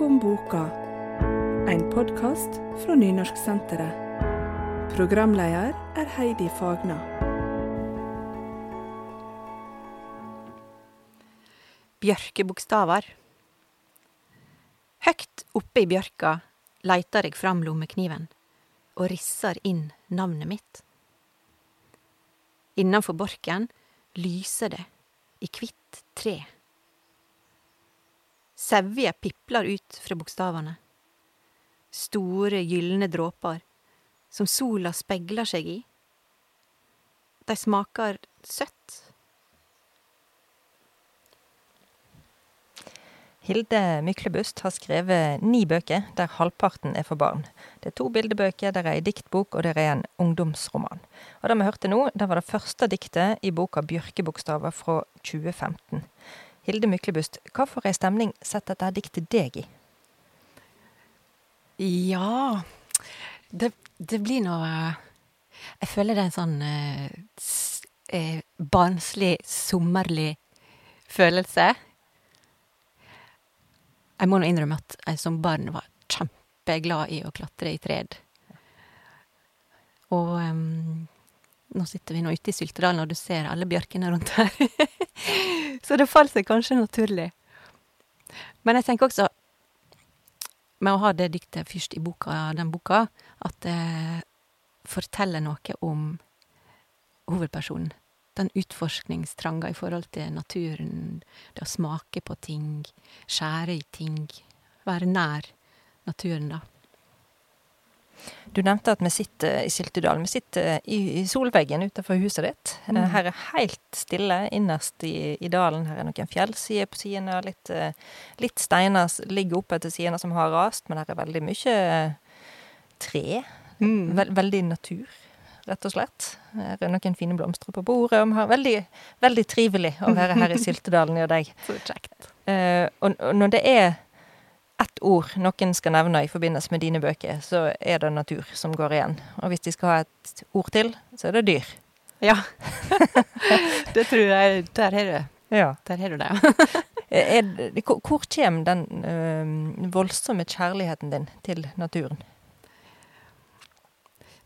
Om boka. En podkast fra Nynorsksenteret. Programleder er Heidi Fagna. Bjørkebokstaver. Høgt oppe i bjørka leitar eg fram lommekniven og risser inn navnet mitt. Innanfor borken lyser det i kvitt tre. Sevje pipler ut fra bokstavene. Store, gylne dråper som sola spegler seg i. De smaker søtt. Hilde Myklebust har skrevet ni bøker, der halvparten er for barn. Det er to bildebøker, der er ei diktbok, og der er en ungdomsroman. Og det vi hørte nå, det var det første diktet i boka Bjørkebokstaver fra 2015. Hilde Myklebust, hva for ei stemning setter dette diktet deg i? Ja Det, det blir nå Jeg føler det er en sånn eh, eh, barnslig, sommerlig følelse. Jeg må nå innrømme at jeg som barn var kjempeglad i å klatre i tred. Og em, nå sitter vi nå ute i Syltedalen, og du ser alle bjørkene rundt her. Så det falt seg kanskje naturlig. Men jeg tenker også, med å ha det diktet først i boka, den boka, at det forteller noe om hovedpersonen. Den utforskningstranga i forhold til naturen, det å smake på ting, skjære i ting, være nær naturen, da. Du nevnte at vi sitter i Syltedal. Vi sitter i, solveggen utenfor huset ditt. Mm. Eh, Her er helt stille innerst i, i dalen. Her er noen fjellsider på sidene, og litt, eh, litt steiner ligger oppe til sidene som har rast, men her er veldig mye tre. Vel, veldig natur, rett og slett. Her er noen fine blomster på bordet. og vi har veldig, veldig trivelig å være her i Syltedalen og deg. Så kjekt. Uh, og, og når det er ett ord noen skal nevne i forbindelse med dine bøker, så er det natur som går igjen. Og hvis de skal ha et ord til, så er det dyr. Ja. det tror jeg Der har du Ja. Der har du det. Er, det- hvor hvor kommer den ø, voldsomme kjærligheten din til naturen?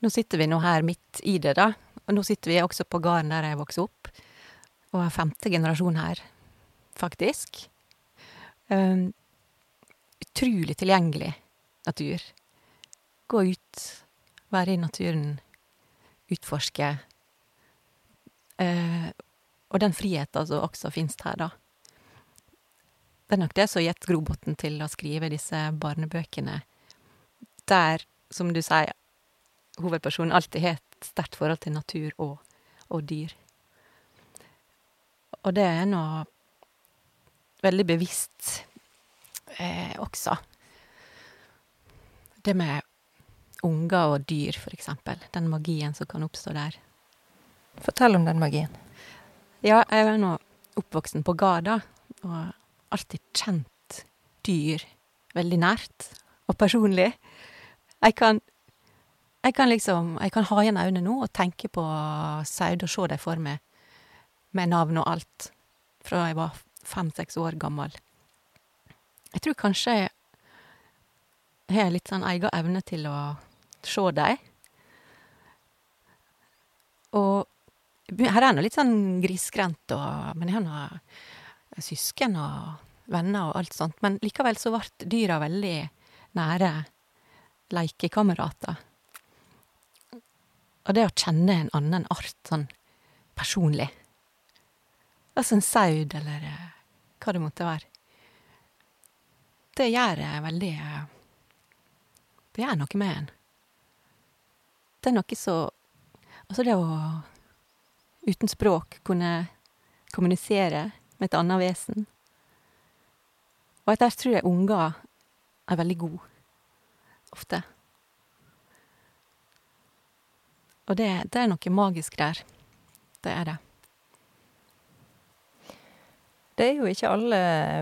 Nå sitter vi nå her midt i det, da. Og nå sitter vi også på gården der jeg vokste opp. Og er femte generasjon her, faktisk. Um, utrolig tilgjengelig natur. Gå ut, være i naturen, utforske. Eh, og den friheten som også finnes her, da. Det er nok det som har gitt grobunn til å skrive disse barnebøkene. Der, som du sier, hovedpersonen alltid har et sterkt forhold til natur og, og dyr. Og det er nå veldig bevisst eh, også. Det med unger og dyr, for eksempel. Den magien som kan oppstå der. Fortell om den magien. Ja, jeg er nå oppvoksen på gard, og alltid kjent dyr veldig nært og personlig. Jeg kan, jeg kan liksom Jeg kan ha igjen øynene nå og tenke på sau og se dem for meg med navn og alt, fra jeg var fem-seks år gammel. Jeg tror kanskje jeg har litt sånn egen evne til å se dem. Og her er nå litt sånn grisgrendt, men jeg har nå søsken og venner og alt sånt. Men likevel så ble dyra veldig nære lekekamerater. Og det å kjenne en annen art sånn personlig Altså en sau, eller eh, hva det måtte være. Det gjør veldig Det gjør noe med en. Det er noe så Altså det å uten språk kunne kommunisere med et annet vesen. Og der tror jeg unger er veldig gode. Ofte. Og det, det er noe magisk der. Det er det. Det er jo ikke alle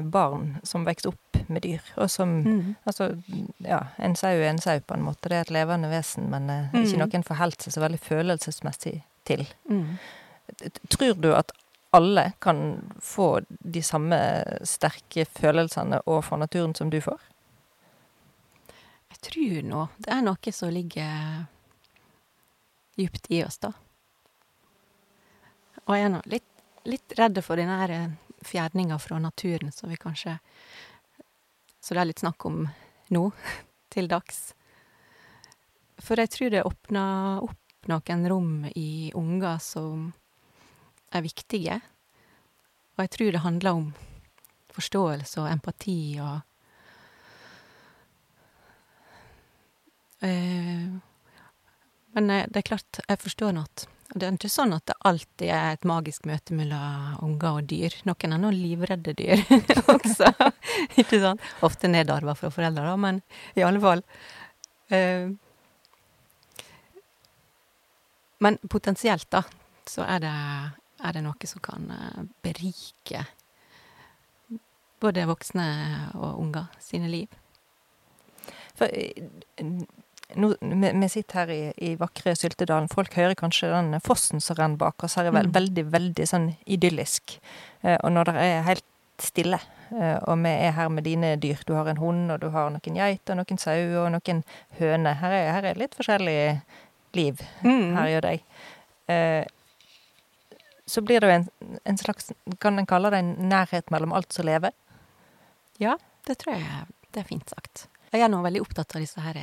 barn som vokser opp med dyr, og som Mm. Altså, ja, en sau er en sau, på en måte. Det er et levende vesen, men mm. ikke noen forholder seg så veldig følelsesmessig til. Mm. Tror du at alle kan få de samme sterke følelsene overfor naturen som du får? Jeg tror nå det er noe som ligger djupt i oss, da. Og jeg er nå litt, litt redd for denne her fjerninga fra naturen som vi kanskje Så det er litt snakk om nå, til dags. For jeg tror det åpner opp noen rom i unger som er viktige. Og jeg tror det handler om forståelse og empati og eh, Men eh, det er klart, jeg forstår nå det er ikke sånn at det alltid er et magisk møte mellom unger og dyr. Noen er nå livredde dyr også, ikke sant? Ofte nedarva fra foreldre, da, men i alle fall. Uh, men potensielt, da, så er det, er det noe som kan eh, berike både voksne og unger sine liv. For nå, vi, sitter her i, i vakre Syltedalen. Folk hører kanskje den fossen som renner bak oss. Her er vel, Mm. veldig, veldig sånn idyllisk. Eh, og når det er helt stille, eh, og vi er her med dine dyr Du har en hund, og du har noen geiter, noen sauer og noen høner. Her er, her er litt forskjellig liv Mm. her gjør deg. Eh, så blir det jo en, en slags Kan en kalle det en nærhet mellom alt som lever? Ja, det tror jeg det er fint sagt. Jeg er nå veldig opptatt av disse her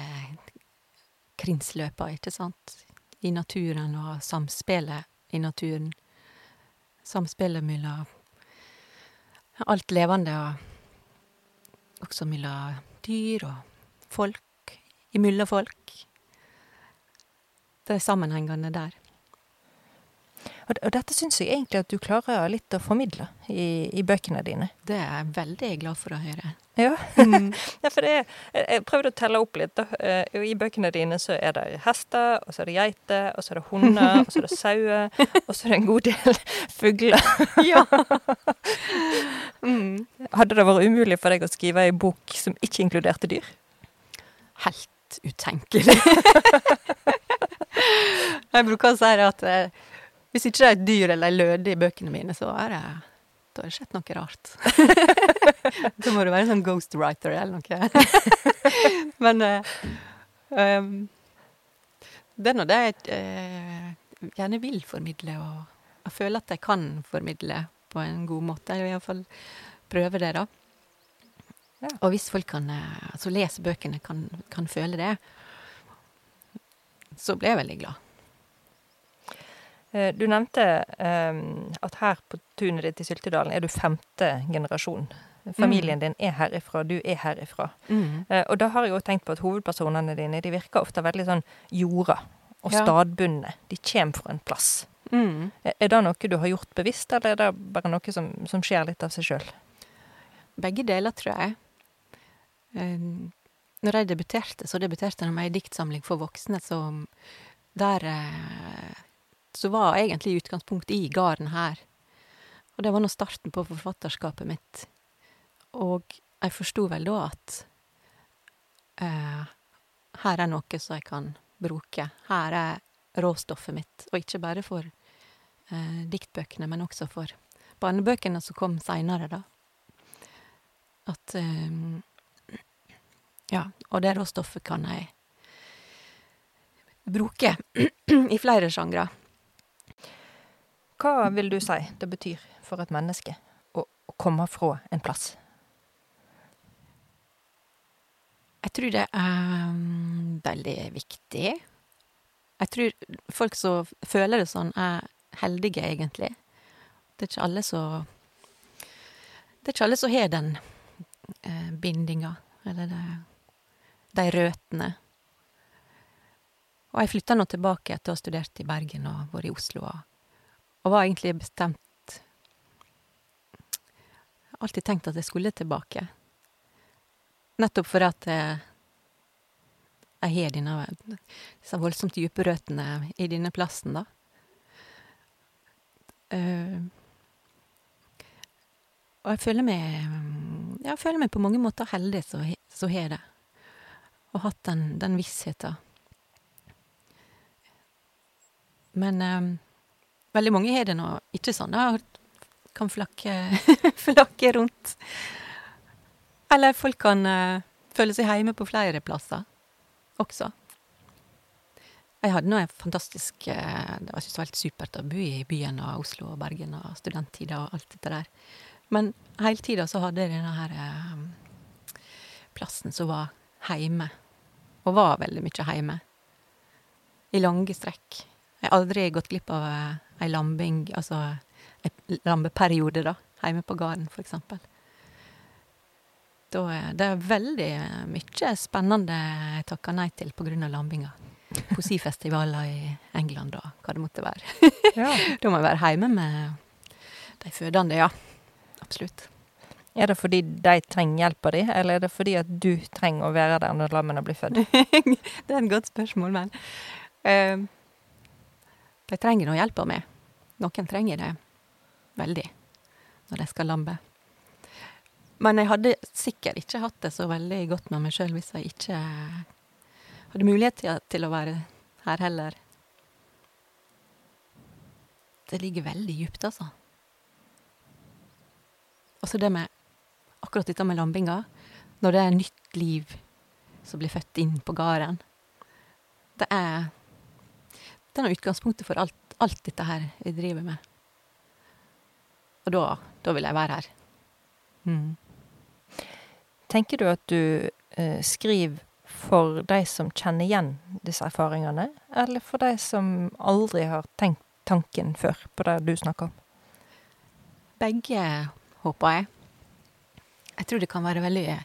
krinsløpa, ikke sant, i naturen og samspillet i naturen. Samspillet mellom alt levende og også mellom dyr og folk, imellom folk. Det er sammenhengende der. Og, og dette syns jeg egentlig at du klarer litt å formidle i, i bøkene dine. Det er jeg veldig glad for å høre. Ja. Mm. Ja, for er, jeg prøvde å telle opp litt. Eh, I bøkene dine så er det hester, og så er det geiter, og så er det hunder, og så er det sauer, og så er det en god del fugler. ja. mm. Hadde det vært umulig for deg å skrive ei bok som ikke inkluderte dyr? helt utenkelig. jeg bruker å si at eh, hvis ikke det er et dyr eller ei løde i bøkene mine, så er det da har det skjedd noe rart. da må du være sånn ghostwriter eller noe. Men uh, um, det er nå det jeg uh, gjerne vil formidle, og jeg føler at jeg kan formidle på en god måte. Jeg vil iallfall prøve det, da. Ja. Og hvis folk kan, eh, altså leser bøkene, kan, kan føle det, så blir jeg veldig glad. Eh, Du nevnte eh, at her på tunet ditt i Syltedalen er du femte generasjon. Familien din er herifra, du er herifra. Mm. Eh, Og da har jeg jo tenkt på at hovedpersonene dine de virker ofte veldig sånn jorda og Ja. stadbundne. De kommer fra en plass. Mm. Er det noe du har gjort bevisst, eller er det bare noe som, som skjer litt av seg sjøl? Begge deler, tror jeg. Når jeg debuterte, så debuterte jeg med ei diktsamling for voksne som Der eh, så var egentlig utgangspunktet i gården her. Og det var nå starten på forfatterskapet mitt. Og jeg forsto vel da at eh, her er noe som jeg kan bruke. Her er råstoffet mitt. Og ikke bare for eh, diktbøkene, men også for barnebøkene som kom seinere, da. At eh, Ja, og det råstoffet kan jeg bruke i flere sjangre. Hva vil du si det betyr for et menneske å, komme fra en plass? Jeg tror det er mm, veldig viktig. Jeg tror folk som føler det sånn, er heldige, egentlig. Det er ikke alle som Det er ikke alle som har den eh, bindinga, eller det, de røttene. Og jeg flytta nå tilbake etter å ha studert i Bergen og vært i Oslo, og, og var egentlig bestemt Alltid tenkt at jeg skulle tilbake. Nettopp fordi at jeg, jeg har denne, disse voldsomt dype røttene i denne plassen, da. Uh, og jeg føler meg Jeg føler meg på mange måter heldig som har det. Og hatt den, den vissheten. Men eh, veldig mange har det nå ikke sånn. Da, kan flakke, flakke rundt. Eller folk kan uh, føle seg hjemme på flere plasser. også. Jeg hadde nå en fantastisk eh, Det var, ikke så helt supert å bo i byen og Oslo og Bergen og studenttida og alt dette der. Men hele tida så hadde jeg denne her eh, plassen som var heime. Og var veldig mye heime. I lange strekk. Jeg har aldri gått glipp av ei lambing, altså ei lambeperiode, da. hjemme på gården, for eksempel. Da, det er veldig mye spennende jeg takker nei til på grunn av lambinga. Poesifestivaler i England og hva det måtte være. Ja. Da må jeg være hjemme med de fødende, ja. Absolutt. Er det fordi de trenger hjelpa di, eller er det fordi at du trenger å være der når lammene blir født? det er et godt spørsmål, men eh, De trenger noe hjelp av meg. Noen trenger det veldig når de skal lambe. Men jeg hadde sikkert ikke hatt det så veldig godt med meg sjøl hvis jeg ikke hadde mulighet til, å være her heller. Det ligger veldig djupt, altså. Og så det med akkurat dette med lambinga. Når det er nytt liv som blir født inn på gården. Det er Det er utgangspunktet for alt, alt dette her vi driver med. Og da, da vil jeg være her. Mm. Tenker du at du eh, skriver for de som kjenner igjen disse erfaringene, eller for de som aldri har tenkt tanken før på det du snakker om? Begge, håper jeg. Jeg tror det kan være veldig,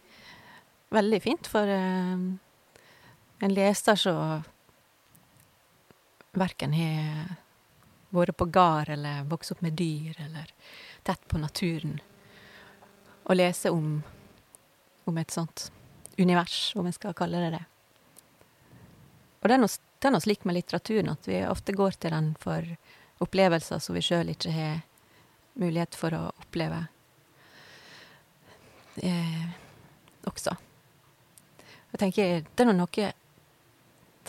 veldig fint for eh, en leser som verken har vært på gard eller vokst opp med dyr eller tett på naturen, å lese om, om et sånt univers, om jeg skal kalle det det. Og det er noe, det er noe slik med litteraturen at vi ofte går til den for opplevelser som vi sjøl ikke har mulighet for å oppleve eh, også. Jeg tenker, det er noe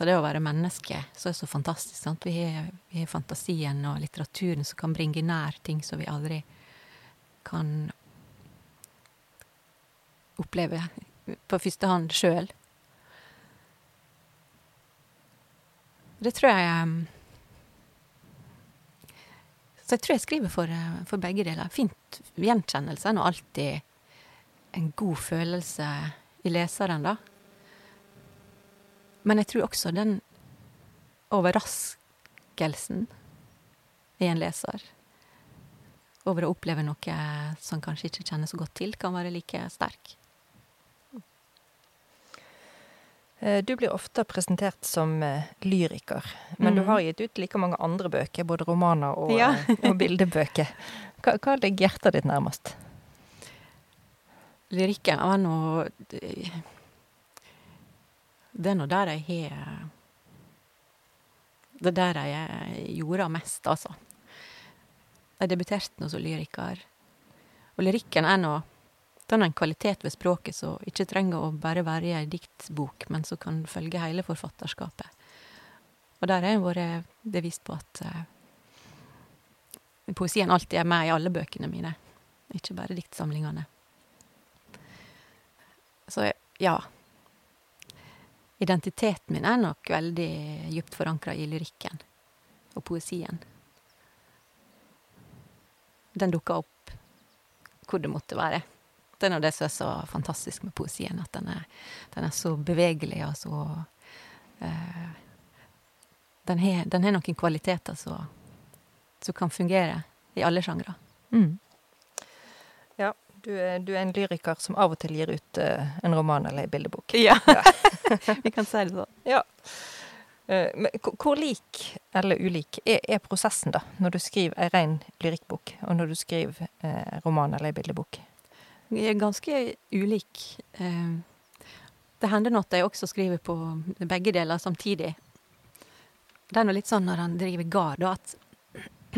av det å være menneske som er så fantastisk. Sant? Vi har, fantasien og litteraturen som kan bringe nær ting som vi aldri kan oppleve på første hånd sjøl. Det tror jeg um, Så jeg tror jeg skriver for, uh, for begge deler. Fint gjenkjennelse og alltid en god følelse i leseren, da. Men jeg tror også den overraskelsen i en leser over å oppleve noe som kanskje ikke kjenner så godt til, kan være like sterk. Eh, Du blir ofte presentert som eh, lyriker, men du Mhm. har gitt ut like mange andre bøker, både romaner og, Ja. eh, og bildebøker. Hva, hva ligger hjertet ditt nærmest? Lyrikken var nå Det er nå der jeg har Det er der jeg gjorde mest, altså. Jeg debuterte nå som lyriker. Og lyrikken er nå den er en kvalitet ved språket som ikke trenger å bare være i ei diktbok, men som kan følge hele forfatterskapet. Og der har jeg vært bevisst på at uh, poesien alltid er med i alle bøkene mine, ikke bare diktsamlingene. Så ja. Identiteten min er nok veldig djupt forankra i lyrikken og poesien. Den dukker opp hvor det måtte være. Det er nå det som er så fantastisk med poesien, at den er, den er så bevegelig og så uh, Den har noen kvaliteter som kan fungere i alle sjangre. Mm. Du er, du er en lyriker som av og til gir ut uh, en roman eller ei bildebok. Ja, vi kan si det sånn. Ja. Uh, men hvor- lik eller ulik er, er prosessen, da, når du skriver ei ren lyrikkbok, og når du skriver uh, roman eller ei bildebok? Jeg er ganske ulik. Det hender nå at jeg også skriver på begge deler samtidig. Det er nå litt sånn når han driver gard, at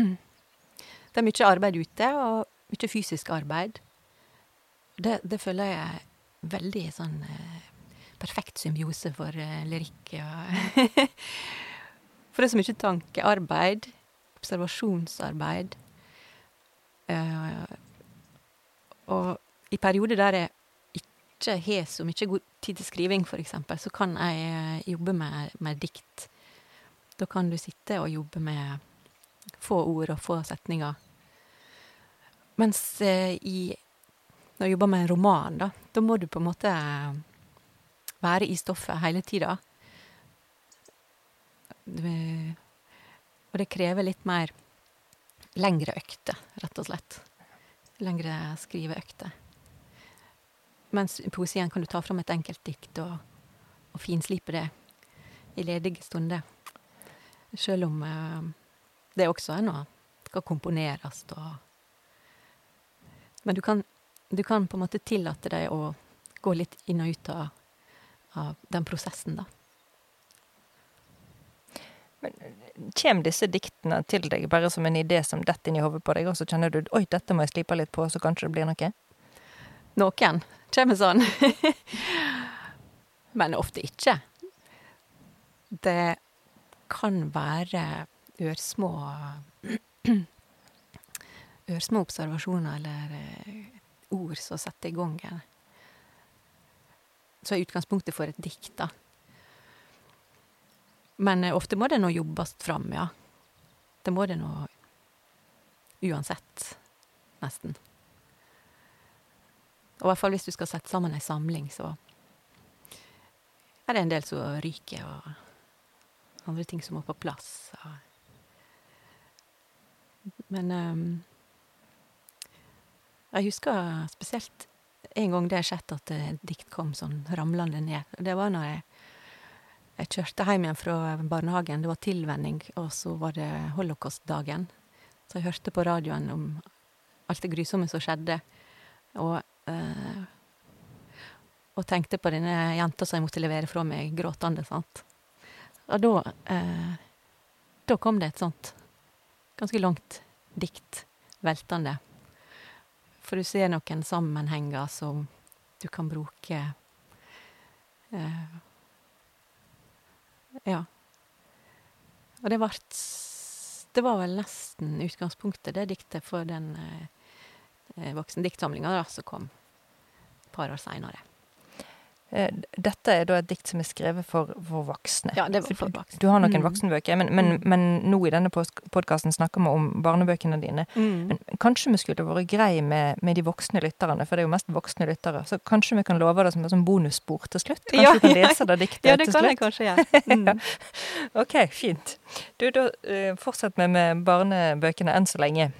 det er mye arbeid ute, og mye fysisk arbeid. Det, det føler jeg er veldig sånn eh, perfekt symbiose for eh, lyrikk. Og for det er så mye tankearbeid, observasjonsarbeid. Eh, og i perioder der jeg ikke har så mye god tid til skriving, f.eks., så kan jeg jobbe med, med dikt. Da kan du sitte og jobbe med få ord og få setninger. Mens i Når du jobber med en roman, da, da må du på en måte være i stoffet hele tida. Og det krever litt mer lengre økter, rett og slett. Lengre skriveøkter. Mens poesien kan du ta fram et enkelt dikt og, og finslipe det i ledige stunder. Sjøl om eh, det også er noe skal komponeres og Men du kan, du kan på en måte tillate deg å gå litt inn og ut av, av den prosessen, da. Men Kommer disse diktene til deg bare som en idé som detter inn i hodet på deg, og så kjenner du oi, dette må jeg slipe litt på, så kanskje det blir noe? Noen kommer sånn. Men ofte ikke. Det kan være ørsmå Ørsmå observasjoner eller eh, ord som setter i gang en. Så er utgangspunktet for et dikt, da. Men eh, ofte må det nå jobbes fram, ja. Det må det nå uansett, nesten. Og i hvert fall hvis du skal sette sammen ei samling, så er det en del som ryker, og andre ting som må på plass. Men um, jeg husker spesielt en gang det skjedde at et dikt kom sånn ramlende ned. Det var når jeg, jeg kjørte hjem igjen fra barnehagen. Det var tilvenning, og så var det holocaustdagen. Så jeg hørte på radioen om alt det grusomme som skjedde. Og øh, og tenkte på denne jenta som jeg måtte levere fra meg gråtende, sant. Og da øh, Da kom det et sånt ganske langt dikt veltende. For du ser noen sammenhenger som du kan bruke uh, Ja. Og det vart Det var vel nesten utgangspunktet, det diktet, for den voksendiktsamlinga som kom et par år seinere. Eh, dette er da et dikt som er skrevet for, for voksne. Ja, det var for voksne. Du har noen mm. voksenbøker, men, men, mm. men, nå i denne podkasten snakker vi om barnebøkene dine. Mm. Men kanskje vi skulle vært grei med, med, de voksne lytterne, for det er jo mest voksne lyttere. Så kanskje vi kan love det som et sånn bonusspor til slutt? Kanskje ja, du kan lese det diktet ja, det til slutt? kan jeg kanskje gjøre. Mm. ok, fint. Du, da uh, fortsett med, med barnebøkene enn så lenge.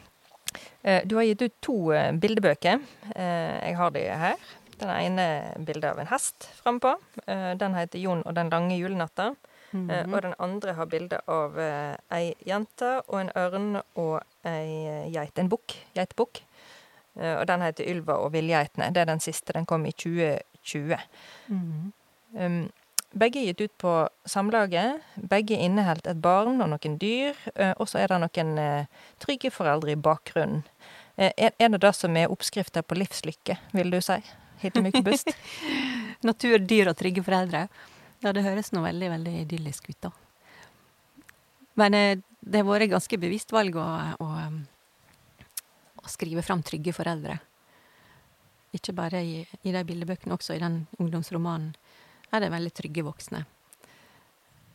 Uh, du har gitt ut to bildebøker. jeg har de her. Den ene bildet av en hest frampå. Eh, den heter 'Jon og den lange julenatta'. Mm -hmm. Og den andre har bilde av eh, ei jente og en ørn og ei geit. En bukk. Geitebukk. Og den heter 'Ylva og villgeitene'. Det er den siste. Den kom i 2020. Mm -hmm. um, begge er gitt ut på Samlaget. Begge inneholdt et barn og noen dyr. Og så er det noen trygge foreldre i bakgrunnen. Er det det som er oppskrifta på livslykke, vil du si? Heter mye bust. Natur, dyr og trygge foreldre. Ja, det høres nå veldig, veldig idyllisk ut, da. Men eh, det har vært ganske bevisst valg å, å, å, skrive fram trygge foreldre. Ikke bare i, i de bildebøkene, også i den ungdomsromanen er det veldig trygge voksne.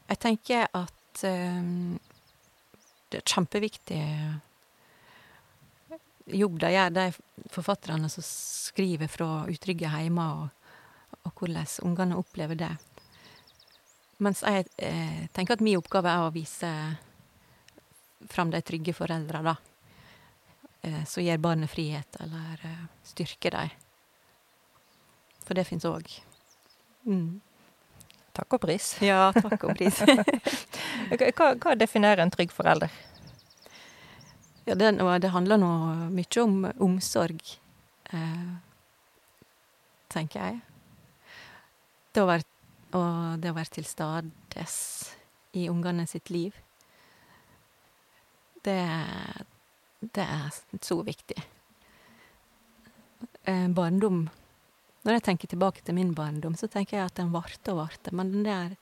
Jeg tenker at um, det er kjempeviktig jobb de gjør, de forfatterne som skriver fra utrygge heimer, og, og hvordan ungene opplever det. Mens jeg eh, tenker at min oppgave er å vise fram de trygge foreldra, da. Eh, som gir barnet frihet, eller eh, styrker dem. For det fins òg. Mm. Takk og pris. Ja, takk og pris. hva, hva definerer en trygg forelder? Ja, det, det handler nå mye om omsorg, eh, tenker jeg. Det å være, og det å være til stades i ungene sitt liv. Det, det er så viktig. Eh, barndom Når jeg tenker tilbake til min barndom, så tenker jeg at den varte og varte. Men den der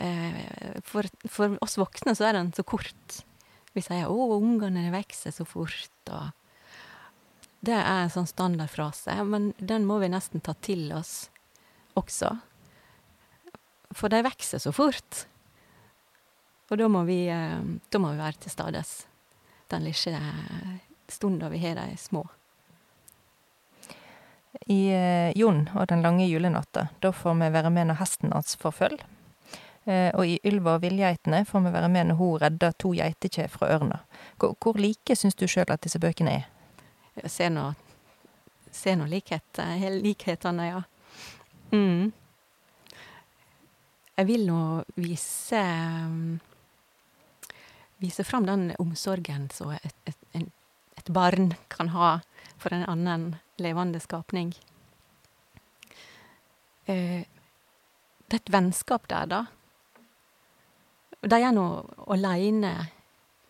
eh, for, for oss voksne så er den så kort. Vi sier 'Å, ungene vokser så fort', og det er en sånn standardfrase, men den må vi nesten ta til oss også. For de vokser så fort. Og da må vi, eh, da må vi være til stades den lille stunda vi har de små. I eh, Jon og den lange julenatta, da får vi være med når hesten hans får følg. Eh, og i Ylva og villgeitene får vi være med når hun redder to geitekje fra ørna. Hvor, like syns du sjøl at disse bøkene er? Jeg ser nå ser nå likhet, likhetene, ja. Mm. Jeg vil nå vise Vise fram den omsorgen som et, et, et barn kan ha for en annen levende skapning. Eh, det er et vennskap der, da. De er nå aleine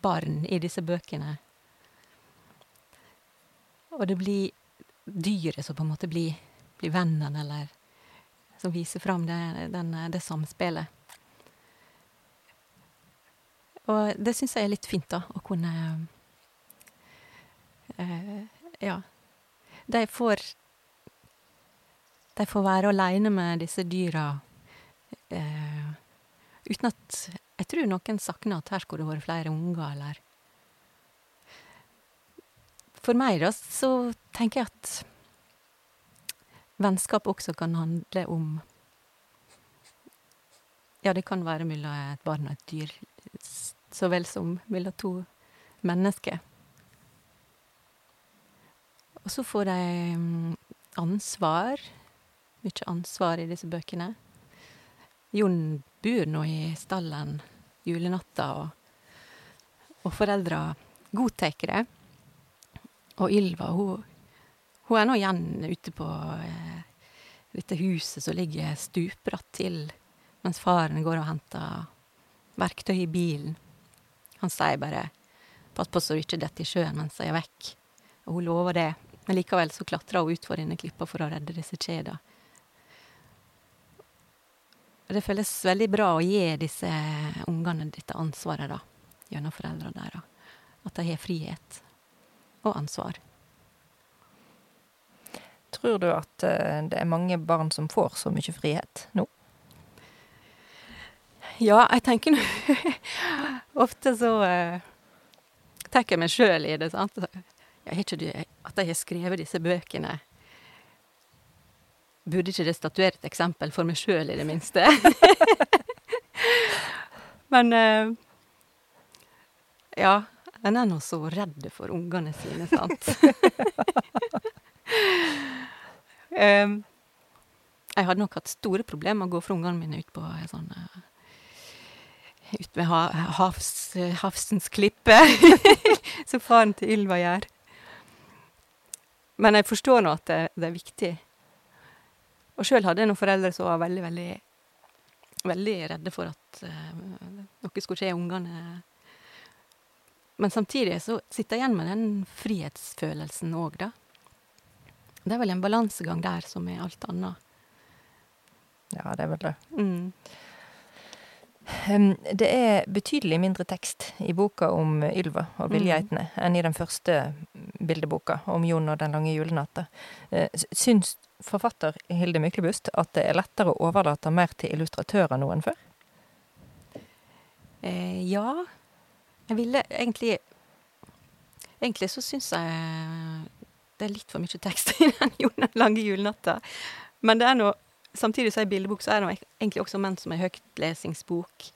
barn i disse bøkene. Og det blir dyret som på en måte blir, blir vennen, eller som viser fram det, den, det samspillet. Og det syns jeg er litt fint, da, å kunne uh, Ja. De får De får være aleine med disse dyra uh, uten at Jeg tror noen savner at her skulle det vært flere unger, eller For meg, da, så tenker jeg at vennskap også kan handle om Ja, det kan være mellom et barn og et dyr så vel som mellom to mennesker. Og så får de ansvar. Mye ansvar i disse bøkene. Jon bor nå i stallen julenatta, og, og foreldra godtar det. Og Ylva, hun, hun er nå igjen ute på eh, dette huset som ligger stupbratt til, mens faren går og henter verktøy i bilen. Han sier bare 'pass på så du ikke detter i sjøen mens jeg er vekk', og hun lover det. Men likevel så klatrer hun utfor denne klippa for å redde disse kjeda. Det føles veldig bra å gi disse ungene dette ansvaret, da, gjennom foreldrene deres. At de har frihet og ansvar. Tror du at eh, det er mange barn som får så mye frihet nå? Ja, jeg tenker nå Ofte så uh, tar jeg meg sjøl i det, sant. Jeg har ikke at jeg har skrevet disse bøkene Burde ikke det statuere et eksempel for meg sjøl, i det minste? Men uh, Ja, en er nå så redd for ungene sine, sant. um, jeg hadde nok hatt store problemer med å gå fra ungene mine ut på sånn uh, ut med ha havs, havsens klippe, som faren til Ylva gjør. Men jeg forstår nå at det, det er viktig. Og sjøl hadde jeg noen foreldre som var veldig, veldig veldig redde for at uh, noe skulle skje ungene. Men samtidig så sitter jeg igjen med den frihetsfølelsen òg, da. Det er vel en balansegang der som er alt annet. Ja, det er vel det. Mm. Det er betydelig mindre tekst i boka om Ylva og villgeitene mm. enn i den første bildeboka om Jon og den lange julenatta. Eh, syns forfatter Hilde Myklebust at det er lettere å overlate mer til illustratører nå enn før? Eh, ja. Jeg ville egentlig Egentlig så syns jeg det er litt for mye tekst i den lange julenatta. Men det er nå Samtidig som ei bildebok, så er det egentlig også ment som ei høytlesingsbok.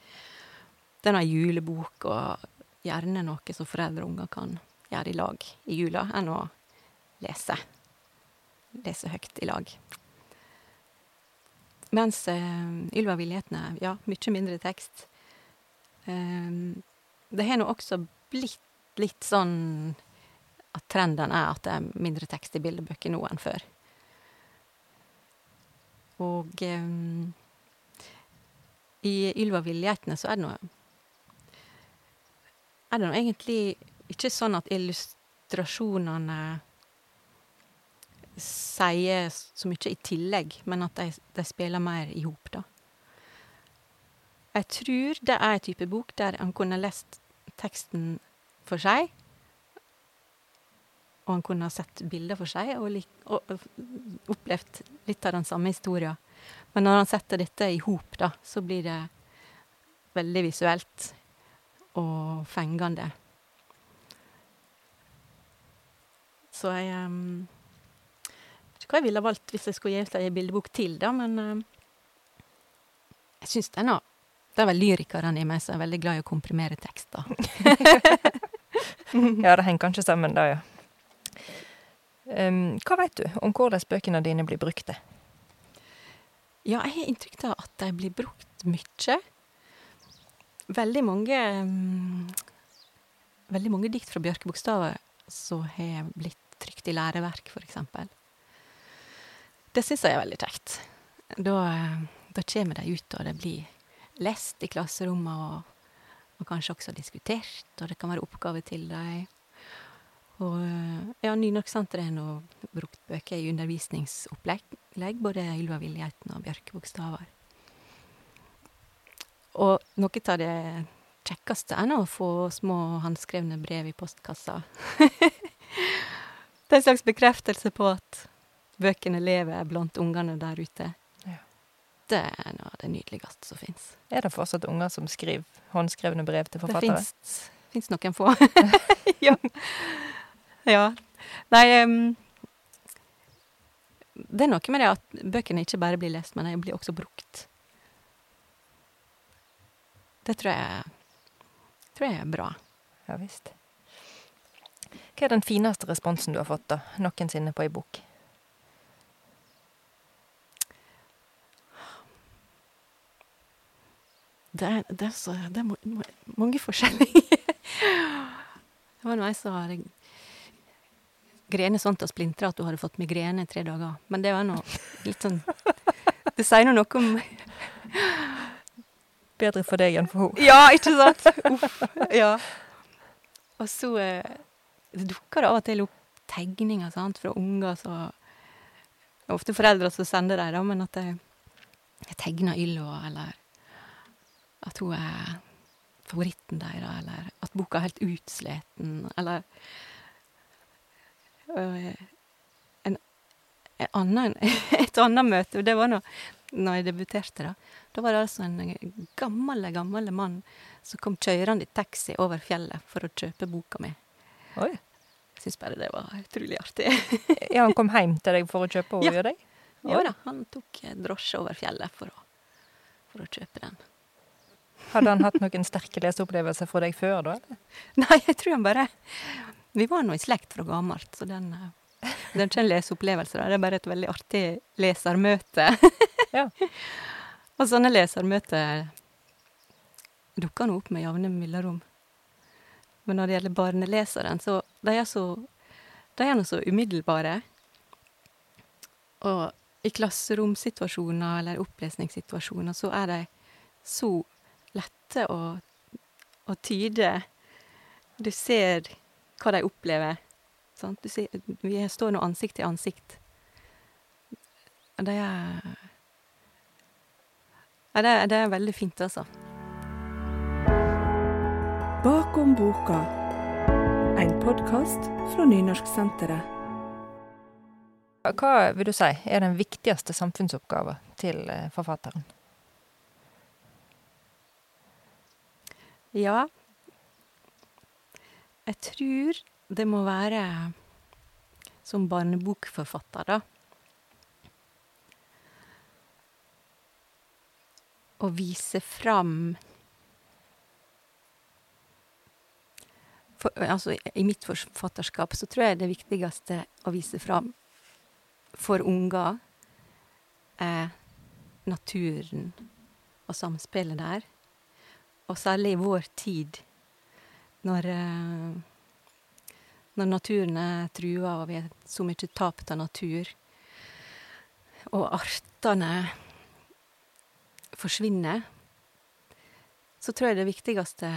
Nå ei julebok, og gjerne noe som foreldre og unger kan gjøre i lag i jula, enn å lese. Lese høyt i lag. Mens uh, Ylva Viljetne, ja, mye mindre tekst. Uh, det har nå også blitt litt sånn at trenden er at det er mindre tekst i bildebøker nå enn før. Og um, i Ylva Viljetne så er det nå Er det nå egentlig ikke sånn at illustrasjonene sier så mye i tillegg, men at de, de spiller mer i hop, da. Jeg tror det er en type bok der en kunne lest teksten for seg, og han kunne sett bilder for seg og, lik, og, og opplevd litt av den samme historien. Men når han setter dette i hop, da, så blir det veldig visuelt og fengende. Så jeg um, hva jeg ville valgt hvis jeg skulle gitt ei bildebok til, da, men uh, jeg syns den har Det er vel lyrikeren i meg som er veldig glad i å komprimere tekster. Ja, det henger kanskje sammen, da, ja. Um, hva vet du om hvordan bøkene dine blir brukte? Ja, jeg har inntrykk av at de blir brukt mye. Veldig mange um, Veldig mange dikt fra Bjørke Bokstaver som har blitt trykt i læreverk, eksempel. Det syns jeg er veldig kjekt. Da, eh, da kommer de ut, og det blir lest i klasserommet, og, og kanskje også diskutert, og det kan være oppgave til dem. Og eh, ja, Nynorsksenteret har nå brukt bøker i undervisningsopplegg, både Ylva Villigheten og Bjørke Bokstaver. Og noe av det kjekkeste er nå å få små håndskrevne brev i postkassa. det er en slags bekreftelse på at bøkene lever blant ungene der ute. Ja. Det er noe av det nydeligste som fins. Er det fortsatt unger som skriver håndskrevne brev til forfattere? Det fins noen få. ja. ja. Nei um, Det er noe med det at bøkene ikke bare blir lest, men de blir også brukt. Det tror jeg, tror jeg er bra. Ja visst. Hva er den fineste responsen du har fått da, noensinne på ei bok? Det er, det er, så, det er mange forskjellige. det var en som hadde grene sånn til å splintre at hun hadde fått migrene i tre dager. Men det var nå litt sånn Det sier nå noe om Bedre for deg enn for henne. Ja, ikke sant? Uff. Ja. Og så eh, Det dukker av og til opp tegninger sant, fra unger som Ofte foreldre som sender dem, men at jeg, jeg tegner Ylva, eller at hun er favoritten deres, eller at boka er helt utsliten, eller øh, en, en annen, Et annet møte, det var nå når jeg debuterte, da. Da var det altså en gammel, gammel mann som kom kjørende i taxi over fjellet for å kjøpe boka mi. Oi. Jeg syns bare det var utrolig artig. Ja, han kom hjem til deg for å kjøpe henne, Ja. deg? Jo da, han tok drosje over fjellet for å, for å kjøpe den. Hadde han hatt noen sterke leseopplevelser fra deg før, da? Nei, jeg tror han bare Vi var nå i slekt fra gammelt, så den eh, er ikke en leseopplevelse, det er bare et veldig artig lesermøte. Ja. Og sånne lesermøter dukker nå opp med jevne mellomrom. Men når det gjelder barneleseren, så de er så De er nå så umiddelbare. Og i klasseromsituasjoner eller opplesningssituasjoner så er de så lette å, å tyde. Du ser hva de opplever. Sant? Du ser, vi står nå ansikt til ansikt. Det er det, er- det er veldig fint, altså. Bakom boka. En podkast fra Nynorsksenteret. Hva vil du si er den viktigste samfunnsoppgaven til eh, forfatteren? Ja. Jeg tror det må være som barnebokforfatter, da. Å vise fram for, Altså, i mitt forfatterskap så tror jeg det viktigste å vise fram for unger er naturen og samspillet der. Og særlig i vår tid, når, eh, når naturen er trua, og vi har så mye tap av natur, og artene forsvinner, så tror jeg det viktigste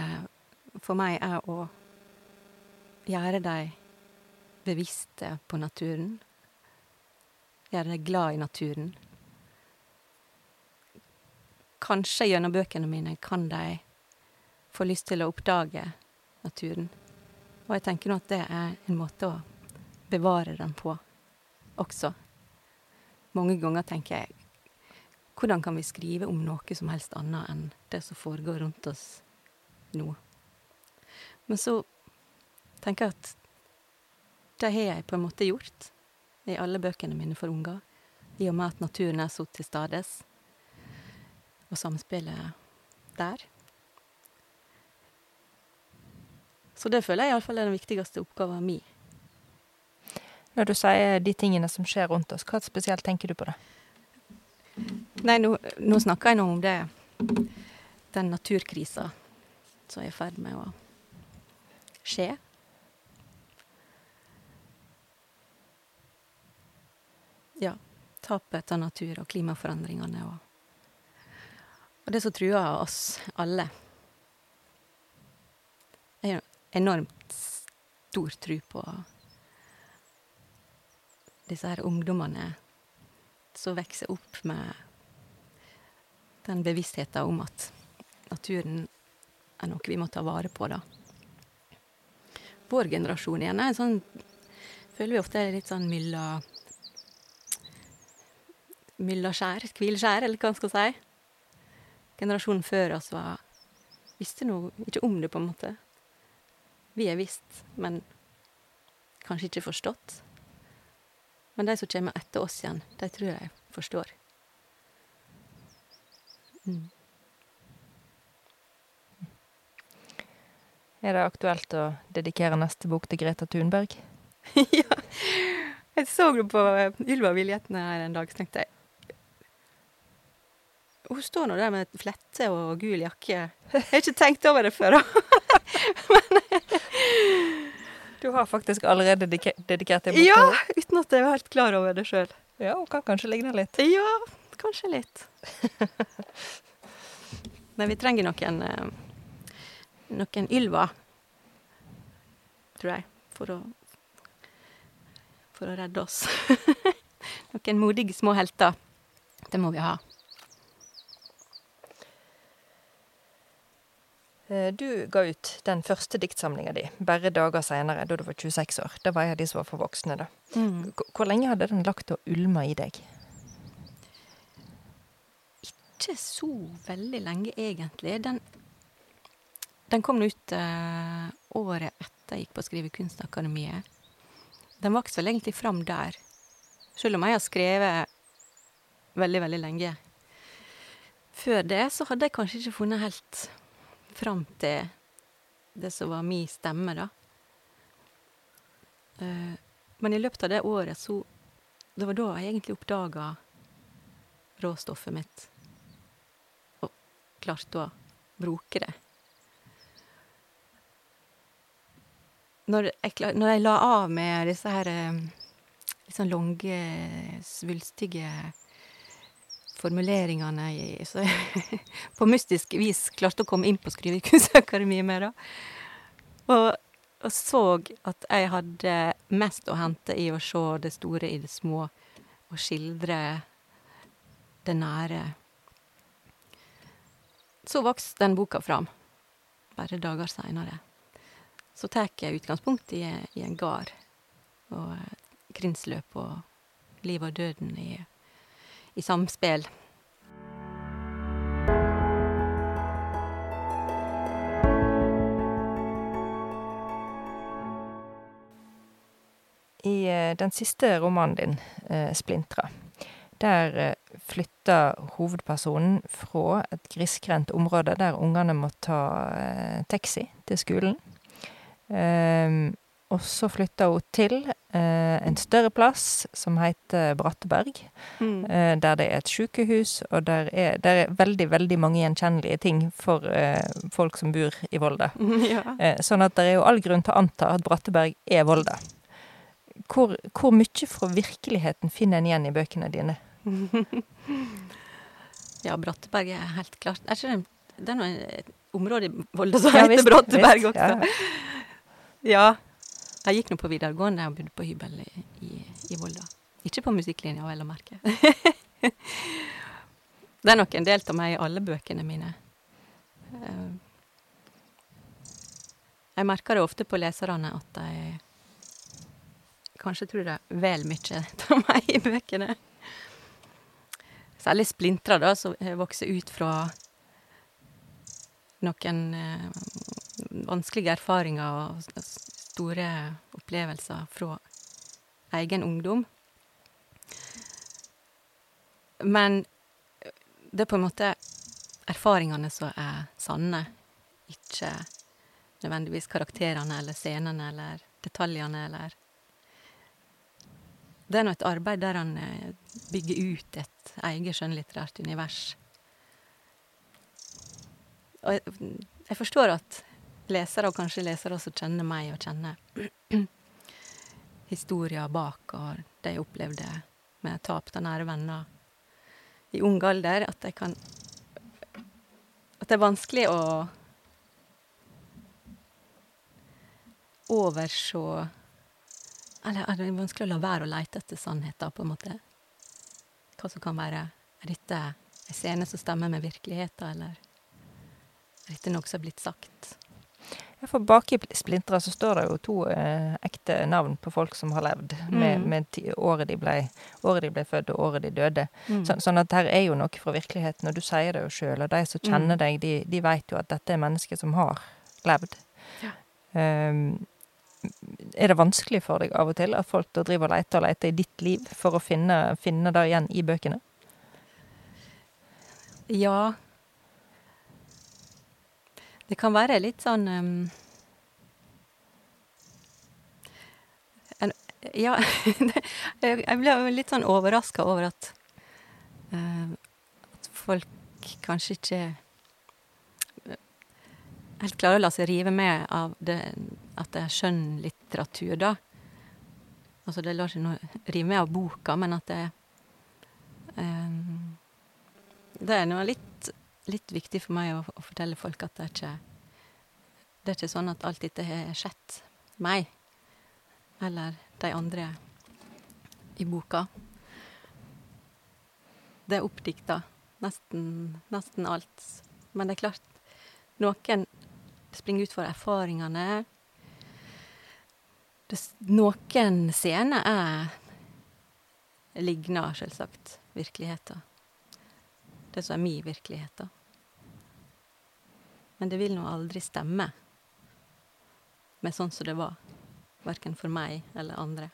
for meg er å gjøre dem bevisste på naturen. Gjøre dem glad i naturen. Kanskje gjennom bøkene mine kan de få lyst til å oppdage naturen. Og jeg tenker nå at det er en måte å bevare den på også. Mange ganger tenker jeg hvordan kan vi skrive om noe som helst annet enn det som foregår rundt oss nå? Men så tenker jeg at det har jeg på en måte gjort i alle bøkene mine for unger, i og med at naturen er så til stades, og samspillet der. Så det føler jeg iallfall er den viktigste oppgaven min. Når du sier de tingene som skjer rundt oss, hva spesielt tenker du på det? Nei, nå, nå snakker jeg nå om det Den naturkrisa som er i ferd med å skje. Ja. Tapet av natur og klimaforandringene og Og det som truer oss alle. Enormt stor tro på disse her ungdommene som vokser opp med den bevisstheten om at naturen er noe vi må ta vare på, da. Vår generasjon igjen er en sånn Føler vi ofte er litt sånn mylla skjær, hvileskjær, eller hva man skal si. Generasjonen før oss var Visste noe ikke om det, på en måte. Vi er visst, men kanskje ikke forstått. Men de som kommer etter oss igjen, de tror jeg forstår. Mm. Er det aktuelt å dedikere neste bok til Greta Thunberg? ja. Jeg så på eh, Ylva Viljeten her en dag, så tenkte jeg Hun står nå der med flette og gul jakke. Jeg har ikke tenkt over det før, da. Du har faktisk allerede dedikert Ja, til henne. uten at jeg var helt klar over det sjøl. Ja, hun kan kanskje ligne litt. Ja, kanskje litt. Men vi trenger noen eh, Noen Ylva, tror jeg, for å For å redde oss. noen modige små helter. Det må vi ha. Du ga ut den første diktsamlinga di bare dager seinere, da du var 26 år. Det var jeg av de som var for voksne, da. Mm. Hvor lenge hadde den lagt og ulma i deg? Ikke så veldig lenge, egentlig. Den, den kom ut uh, året etter jeg gikk på Skrivekunstakademiet. Den vokste vel egentlig fram der. Selv om jeg har skrevet veldig, veldig lenge. Før det så hadde jeg kanskje ikke funnet helt fram til det som var min stemme, da. Eh, men i løpet av det året så Det var da jeg egentlig oppdaga råstoffet mitt. Og klarte å bruke det. Når jeg, når jeg la av med disse her eh, litt sånn lange, svulstige formuleringene i, så jeg på mystisk vis klarte å komme inn på Skrivekunstakademiet med det. Og, og så at jeg hadde mest å hente i å se det store i det små, og skildre det nære. Så vokste den boka fram, bare dager seinere. Så tar jeg utgangspunkt i, i en gard, og krinsløp og liv og døden i i samspill. I eh, den siste romanen din, eh, 'Splintra', der eh, flytter hovedpersonen fra et grisgrendt område der ungene må ta taxi til skolen. Ehm, og så flytter hun til en større plass som heter Bratteberg, eh, der det er et sykehus, og der er, der er veldig, veldig mange gjenkjennelige ting for eh, folk som bor i Volda. ja. Eh, sånn at det er jo all grunn til å anta at Bratteberg er Volda. Hvor, hvor mye fra virkeligheten finner en igjen i bøkene dine? ja, Bratteberg er helt klart Er ikke det, det er noe et område i Volda som Ja, heter Bratteberg også. ja. Ja. Jeg gikk nå på videregående og bodde på hybel i, i, i Volda. Ikke på musikklinja, vel å merke. det er nok en del av meg i alle bøkene mine. Eh, Jeg merker det ofte på leserne at de kanskje tror det er vel mye av meg i bøkene. Særlig splintra, da, som vokser ut fra noen eh, vanskelige erfaringer og store opplevelser fra egen ungdom. Men det er på en måte erfaringene som er sanne, ikke nødvendigvis karakterene eller scenene eller detaljene eller Det er nå et arbeid der han eh, bygger ut et eget skjønnlitterært univers. Og jeg, jeg forstår at lesere, og kanskje lesere også kjenner meg og kjenner historier bak og det jeg opplevde med tap av nære venner i ung alder, at jeg kan At det er vanskelig å overse Eller er det vanskelig å la være å lete etter sannheten, på en måte? Hva som kan være Er dette en scene som stemmer med virkeligheten, eller er dette noe som er blitt sagt? For bak i Splintra så står det jo to eh, ekte navn på folk som har levd, med, Mm. med ti, året, de ble, året de ble født og året de døde. Mm. Så, sånn at her er jo noe fra virkeligheten, og du sier det jo sjøl. Og de som kjenner Mm. deg, de, de veit jo at dette er mennesker som har levd. Ja. Um, er det vanskelig for deg av og til at folk driver og leter og leter i ditt liv for å finne, finne det igjen i bøkene? Ja. Det kan være litt sånn um, en, Ja, jeg ble litt sånn overraska over at uh, At folk kanskje ikke eh, helt klarer å la seg rive med av det, at det er skjønnlitteratur, da. Altså, det lar seg nå rive med av boka, men at det um, det er nå litt, litt viktig for meg å, å fortelle folk at det er ikke Det er ikke sånn at alt dette har skjedd meg eller de andre i boka. Det er oppdikta, nesten, nesten alt. Men det er klart, noen springer ut for erfaringene. Det, noen scener er ligner selvsagt virkeligheten det som er min virkelighet, da. Men det vil nå aldri stemme med sånn som det var. Verken for meg eller andre.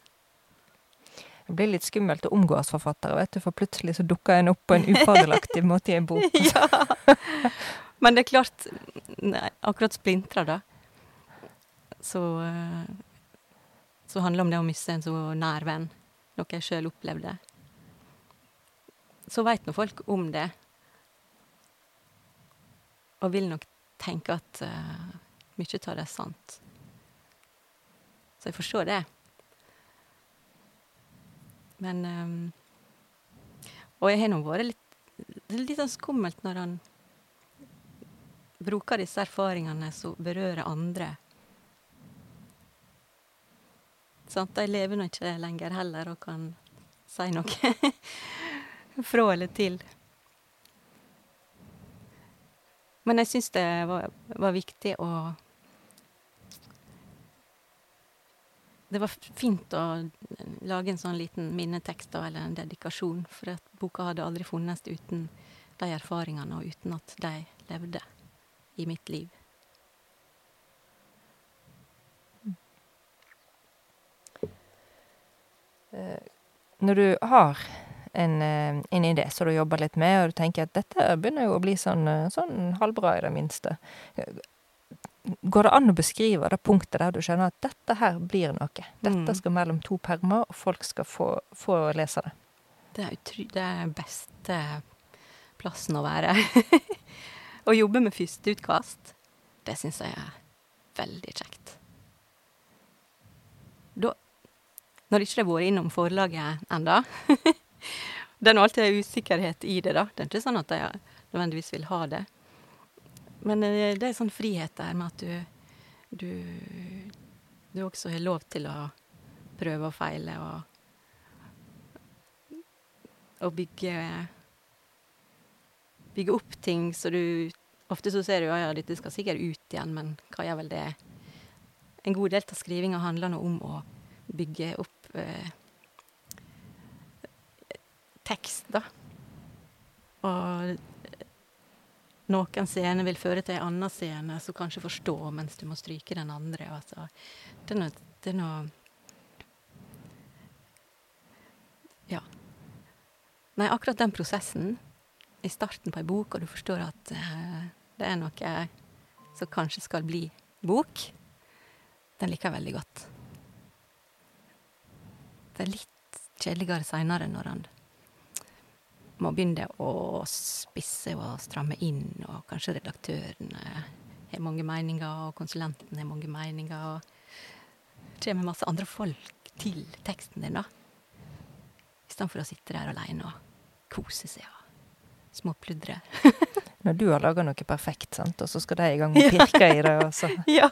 Det blir litt skummelt å omgås forfattere, vet du, for plutselig så dukker en opp på en ufordelaktig måte i en bok. ja! Men det er klart nei, Akkurat splintra, da. Så eh, Så handler det om det å miste en så nær venn. Noe jeg sjøl opplevde. Så veit nå folk om det. Og vil nok tenke at uh, mye av det er sant. Så jeg forstår det. Men um, Og jeg har nå vært litt Det er litt sånn skummelt når han bruker disse erfaringene som berører andre. Sant? De lever nå ikke lenger heller og kan si noe fra eller til. Men jeg syns det var, var viktig å Det var fint å lage en sånn liten minnetekst eller en dedikasjon, for at boka hadde aldri funnes uten de erfaringene, og uten at de levde i mitt liv. Når du har en, eh, en idé som du jobber litt med, og du tenker at dette begynner jo å bli sånn, eh, sånn halvbra i det minste, går det an å beskrive det punktet der du skjønner at dette her blir noe? Dette Mm. skal mellom to permer, og folk skal få, få lese det. Det er, utry det er beste plassen å være. å jobbe med førsteutkast, det syns jeg er veldig kjekt. Da Når ikke det har vært innom forlaget enda Det er nå alltid en usikkerhet i det, da. Det er ikke sånn at jeg nødvendigvis vil ha det. Men eh, det er sånn frihet der med at du du, du også har lov til å prøve og feile og å bygge Bygge opp ting så du Ofte så ser du ja, ja, dette skal sikkert ut igjen, men hva gjør vel det? En god del av skrivinga handler nå om å bygge opp eh, tekst, da. Og noen scener vil føre til en annen scene, som kanskje forstår mens du må stryke den andre. Altså. Det er noe, det er noe Ja. Nei, akkurat den prosessen i starten på ei bok, og du forstår at uh, det er noe som kanskje skal bli bok, den liker jeg veldig godt. Det er litt kjedeligere seinere når han må begynne å spisse og stramme inn, og kanskje redaktøren har mange meninger, og konsulenten har mange meninger, og det kommer masse andre folk til teksten din, da. Istedenfor å sitte der aleine og kose seg og småpludre. Når du har laga noe perfekt, sant, og så skal de i gang med å pirke i det, Også. ja.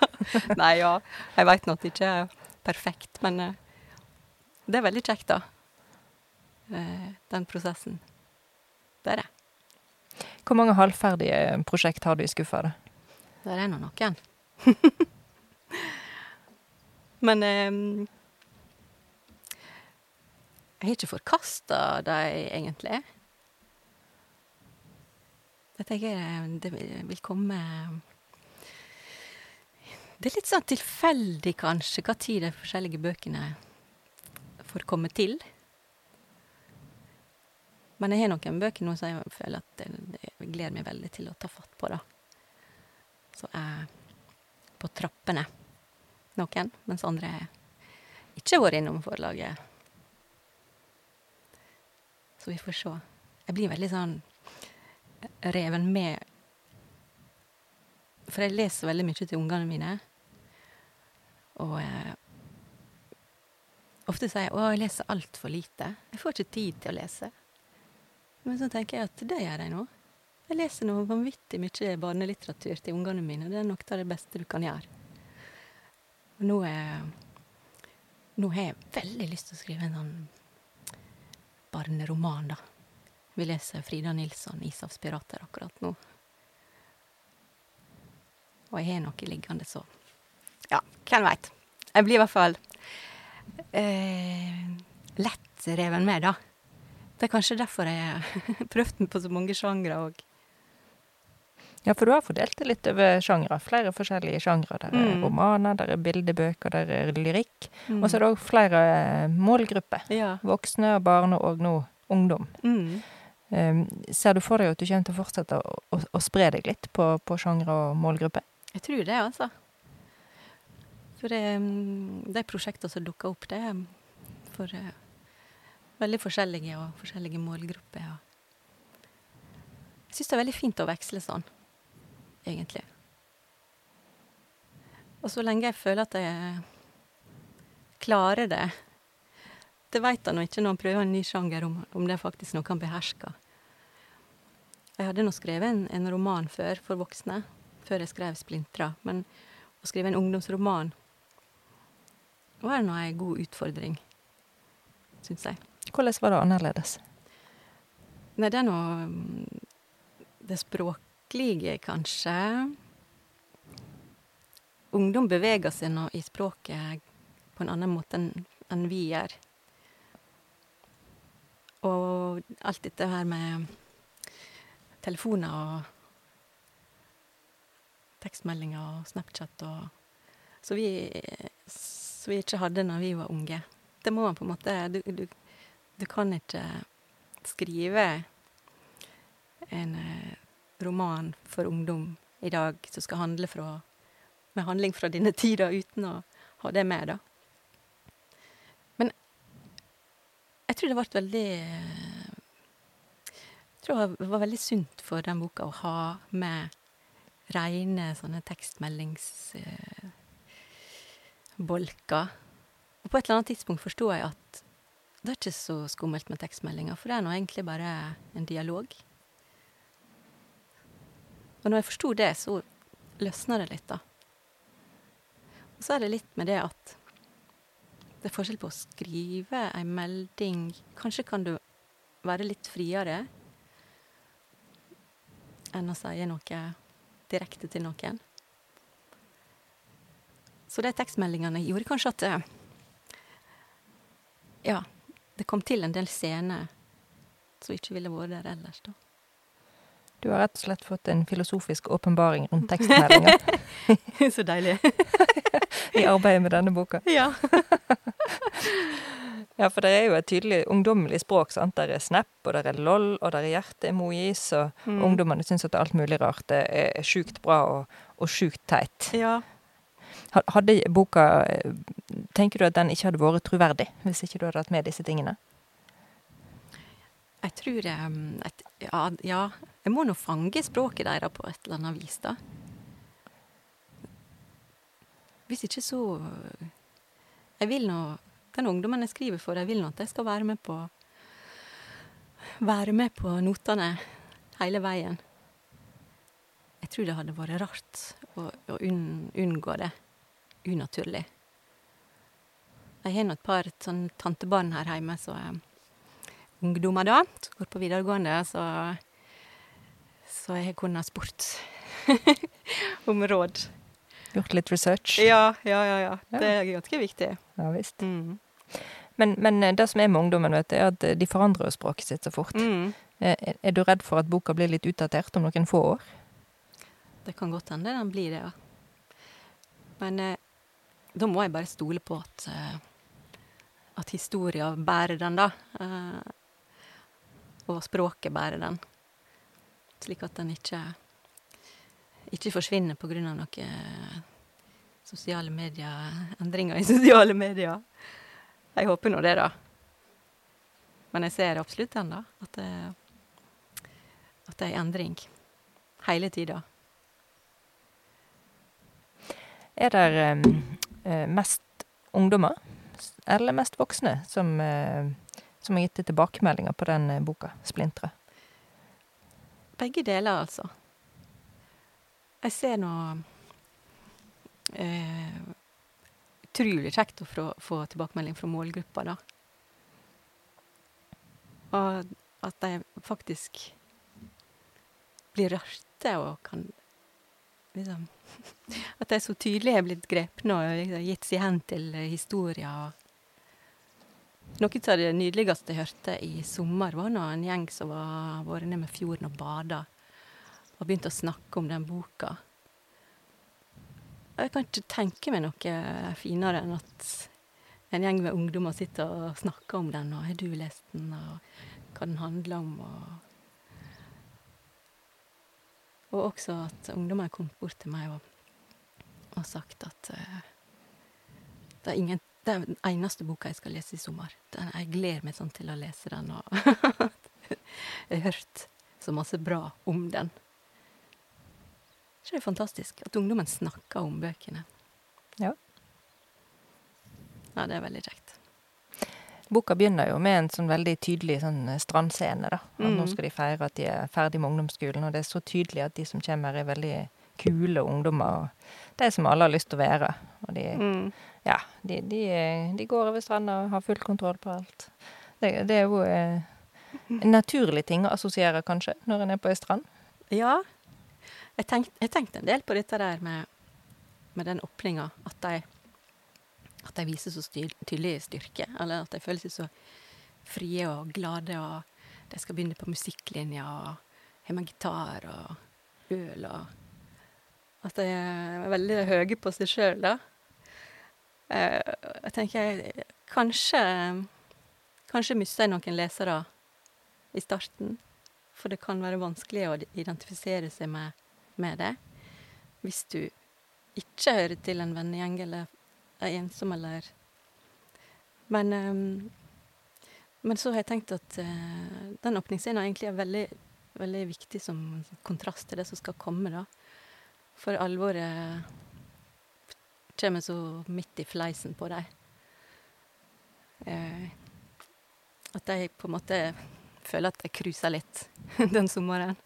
Nei, ja. Jeg veit nå at det ikke er perfekt, men eh, det er veldig kjekt, da. Eh, den prosessen. Det er det. Hvor mange halvferdige prosjekt har du i skuffa? da? Det er nå noen. Men eh, jeg har ikke forkasta dem, egentlig. Jeg tenker eh, det vil komme Det er litt sånn tilfeldig, kanskje, hva tid de forskjellige bøkene får komme til. Men jeg har noen bøker nå som jeg føler at det gleder meg veldig til å ta fatt på, da. Så er på trappene noen, mens andre ikke har vært innom forlaget. Så vi får se. Jeg blir veldig sånn reven med For jeg leser veldig mye til ungene mine. Og eh, ofte sier jeg 'Å, jeg leser altfor lite'. Jeg får ikke tid til å lese. Men så tenker jeg at det gjør jeg nå. Jeg leser noe vanvittig mye barnelitteratur til ungene mine. Det er noe av det beste du kan gjøre. Og nå, er, nå har jeg veldig lyst til å skrive en sånn barneroman, da. Vi leser Frida Nilsson, 'Ishavspirater', akkurat nå. Og jeg har noe liggende, så Ja, hvem veit. Jeg blir i hvert fall eh, lett reven med, da. Det er kanskje derfor jeg har prøvd den på så mange sjangre òg. Ja, for du har fordelt det litt over sjangre. Flere forskjellige sjangre. Der er Mm. romaner, der er bildebøker, der er lyrikk. Mm. Og så er det òg flere eh, målgrupper. Ja. Voksne og barn, og nå ungdom. Mm. Um, ser du for deg at du kommer til å fortsette å, å, å spre deg litt på, på sjangre og målgrupper? Jeg tror det, altså. For det, mm, de prosjektene som dukker opp, det er for eh, veldig forskjellige og forskjellige målgrupper. Jeg syns det er veldig fint å veksle sånn, egentlig. Og så lenge jeg føler at jeg klarer det Det veit han nå ikke når han prøver en ny sjanger, om, om det faktisk noe han behersker. Jeg hadde nå skrevet en, en roman før for voksne, før jeg skrev 'Splintra'. Men å skrive en ungdomsroman var nå ei god utfordring, syns jeg. Hvordan var det annerledes? Nei, det er nå mm, det språklige, kanskje. Ungdom beveger seg nå i språket på en annen måte enn vi gjør. Og alt dette her med telefoner og tekstmeldinger og Snapchat og Så vi, så vi ikke hadde når vi var unge. Det må man på en måte Du, du, du kan ikke skrive en eh, roman for ungdom i dag som skal handle fra, med handling fra denne tida, uten å ha det med, da. Men jeg tror det ble veldig eh, Jeg tror det var veldig sunt for den boka å ha med reine sånne tekstmeldingsbolker. Og på et eller annet tidspunkt forsto jeg at det er ikke så skummelt med tekstmeldinger, for det er nå egentlig bare en dialog. Og når jeg forsto det, så løsna det litt, da. Og så er det litt med det at det er forskjell på å skrive ei melding Kanskje kan du være litt friere enn å si noe direkte til noen. Så de tekstmeldingene gjorde kanskje at eh, Ja, det kom til en del scener som ikke ville vært der ellers, da. Du har rett og slett fått en filosofisk åpenbaring rundt tekstmeldinga så deilig. i arbeidet med denne boka. ja. Ja, for det er jo et tydelig ungdommelig språk. sant? Der er snap, og der er lol, og der er hjerte-emojis, og Mm. ungdommene syns at alt mulig rart det er sjukt bra og, og sjukt teit. ja. Ha- Hadde boka eh, Tenker du at den ikke hadde vært troverdig hvis ikke du hadde hatt med disse tingene? Jeg tror et, ja, ja, jeg må nå fange språket deres på et eller annet vis, da. Hvis ikke så Jeg vil nå Den ungdommen jeg skriver for, jeg vil nå at jeg skal være med på Være med på notene hele veien. Jeg tror det hadde vært rart å, å unngå det. Unaturlig. Jeg har nå et par sånn tantebarn her hjemme som er ungdommer da, som går på videregående, så, så jeg har kunnet spurt om råd. Gjort litt research? Ja, ja, ja, ja. Ja. Det er ganske viktig. Ja visst. Mm. Men, men eh, det som er med ungdommen, vet du, er at eh, de forandrer jo språket sitt så fort. Mm. Eh, Er er du redd for at boka blir litt utdatert om noen få år? Det kan godt hende den blir det, ja. Men eh, da må jeg bare stole på at, eh, at historia bærer den, da. Eh, og språket bærer den. Slik at den ikke, ikke forsvinner på grunn av noe sosiale medier, endringer i sosiale medier. Jeg håper nå det, da. Men jeg ser absolutt den, da. At det, at det er endring. Hele tida. Er det eh, mest ungdommer eller mest voksne som, eh, som har gitt tilbakemeldinger på den eh, boka, 'Splintre'? Begge deler, altså. Jeg ser nå eh, Utrolig kjekt å få, få tilbakemelding fra målgruppa, da. Og at de faktisk blir rørte og kan liksom At de så tydelig har blitt grepne og liksom gitt seg hen til eh, historier. Noe av det nydeligste jeg hørte i sommer, var når en gjeng som var vært nede med fjorden og bada, og begynte å snakke om den boka. Jeg kan ikke tenke meg noe finere enn at en gjeng med ungdommer sitter og snakker om den, og 'har du lest den', og hva den handler om, og Og også at ungdommer har kommet bort til meg og, og sagt at uh, det er ingen det er den eneste boka jeg skal lese i sommer. Den, jeg gleder meg sånn til å lese den. Og jeg har hørt så masse bra om den. Så det er fantastisk at ungdommen snakker om bøkene. Ja. Ja, det er veldig kjekt. Boka begynner jo med en sånn veldig tydelig sånn eh, strandscene. da. At Nå Mm. skal de feire at de er ferdig med ungdomsskolen, og det er så tydelig at de som kommer, er veldig kule ungdommer. og De som alle har lyst til å være. Og de, Mm. ja, de, de, eh, de går over stranda og har full kontroll på alt. Det, det er jo eh, en naturlig ting å assosiere, kanskje, når en er på ei strand. Ja. Jeg tenkte, jeg tenkte en del på dette der med, med den åpninga. At de, at de viser så tydelig styrke. Eller at de føler seg så frie og glade. Og de skal begynne på musikklinja og har med gitar og øl og At de er veldig høye på seg sjøl, da. Eh, Jeg tenker kanskje Kanskje mister jeg noen lesere i starten. For det kan være vanskelig å identifisere seg med, med det. Hvis du ikke hører til en vennegjeng eller er ensom eller Men, ehm, men så har jeg tenkt at eh, den åpningsscenen egentlig er veldig, veldig viktig som kontrast til det som skal komme, da. For alvoret kommer så midt i fleisen på dem. Eh, at de på en måte føler at de cruiser litt den sommeren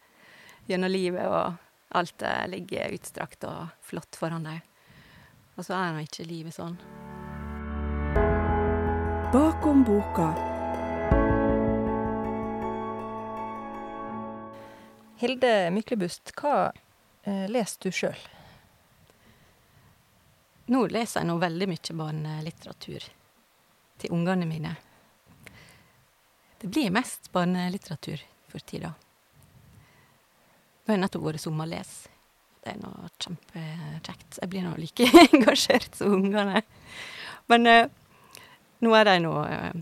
gjennom livet, og alt eh, ligger utstrakt og flott foran dem. Og så er nå ikke livet sånn. Bakom boka. Hilde Myklebust, hva eh, leser du sjøl? Nå leser jeg nå veldig mye barnelitteratur til ungene mine. Det blir mest barnelitteratur for tida. Det har nettopp vært sommerles. Det er nå kjempekjekt. Jeg blir nå like engasjert som ungene. Men eh, nå er de nå eh,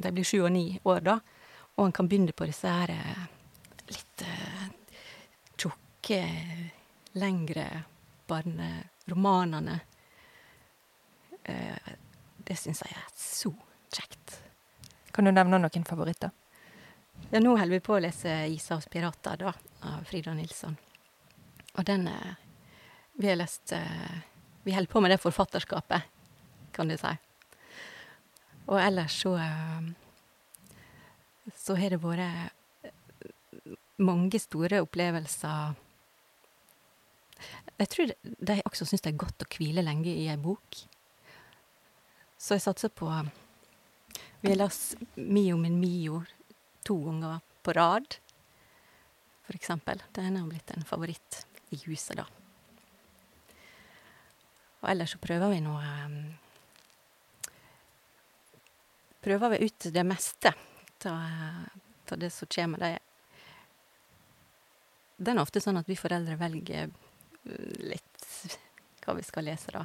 De blir sju og ni år, da, og en kan begynne på disse her eh, litt eh, tjukke, lengre barneromanene. Eh, det syns jeg er så kjekt. Kan du nevne noen favoritter? Ja, nå holder vi på å lese 'Ishavs pirater', da, av Frida Nilsson. Og den eh, Vi har lest eh, Vi holder på med det forfatterskapet, kan du si. Og ellers så eh, Så har det vært mange store opplevelser Jeg tror de også syns det er godt å hvile lenge i ei bok. Så jeg satser på Vi har lest Mio min Mio to ganger på rad, for eksempel. Den har blitt en favoritt i huset, da. Og ellers så prøver vi nå um, Prøver vi ut det meste av det som kommer. Det, det er ofte sånn at vi foreldre velger uh, litt hva vi skal lese, da.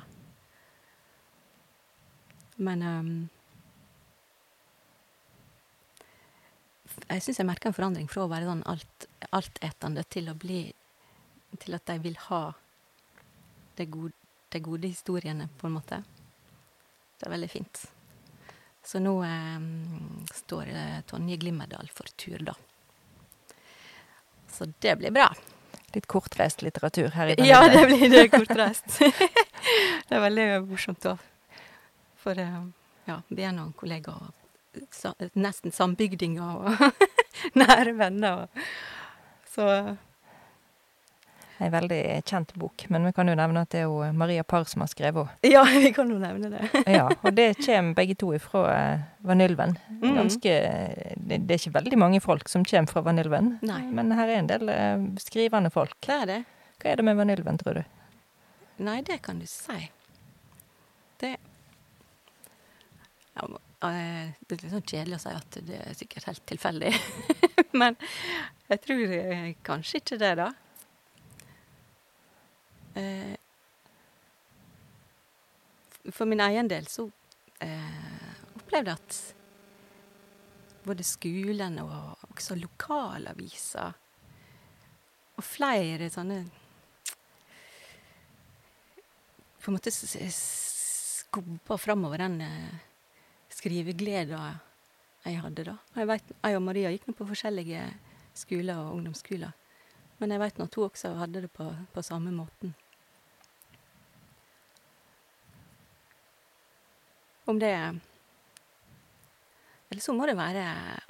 Men um, jeg syns jeg merker en forandring fra å være sånn alt, altetende til å bli Til at de vil ha de gode, de gode historiene, på en måte. Det er veldig fint. Så nå eh, står eh, Tonje Glimmerdal for tur, da. Så det blir bra. Litt kortreist litteratur her i Ja, det blir det kortreist. det er veldig morsomt òg. For eh, ja, vi er noen kollegaer, og nesten sambygdinger og nære venner. Og, så Ei veldig kjent bok, men vi kan jo nevne at det er jo Maria Parr som har skrevet henne. ja, vi kan jo nevne det. Ja, og det kommer begge to ifra eh, Vanylven. Mm. Ganske det, er ikke veldig mange folk som kommer fra Vanylven, Nei. men her er en del eh, skrivende folk. Det er det? Hva er det med Vanylven, tror du? Nei, det kan du si. Det ja, eh, Det er litt sånn kjedelig å si at det er sikkert helt tilfeldig. Men jeg tror kanskje ikke det, da. Eh, For min egen del så eh, opplevde jeg at både skolen og også lokalaviser og flere sånne på en måte skubba framover den eh, skrivegleda jeg hadde da. Jeg, vet, jeg og Maria gikk nå på forskjellige skoler og ungdomsskoler. Men jeg nå at hun også hadde det på, på samme måten. Om det Eller så må det være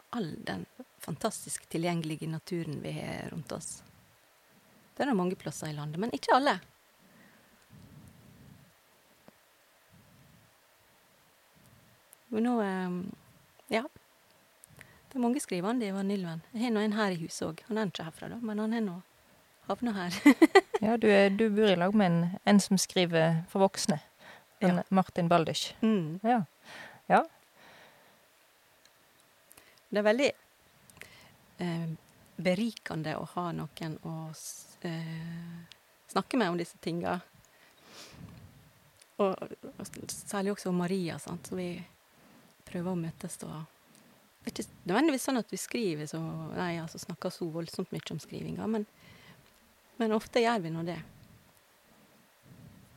all den fantastisk tilgjengelige naturen vi har rundt oss. Det er nå mange plasser i landet, men ikke alle. Men nå eh, Ja. Det er mange skrivende i Vanylven. Jeg har nå en her i huset òg. Han er ikke herfra, da, men han er nå havna her. Ja, du, er, du bor i lag med en, en som skriver for voksne. En Ja. Martin Balders. Mm. Ja. ja. Det er veldig eh, berikende å ha noen å eh, snakke med om disse tinga. Og, og særlig også Maria, sant, så vi prøver å møtes og Det er ikke nødvendigvis sånn at vi skriver så Nei, altså snakker så voldsomt mye om skrivinga, men, men ofte gjør vi nå det.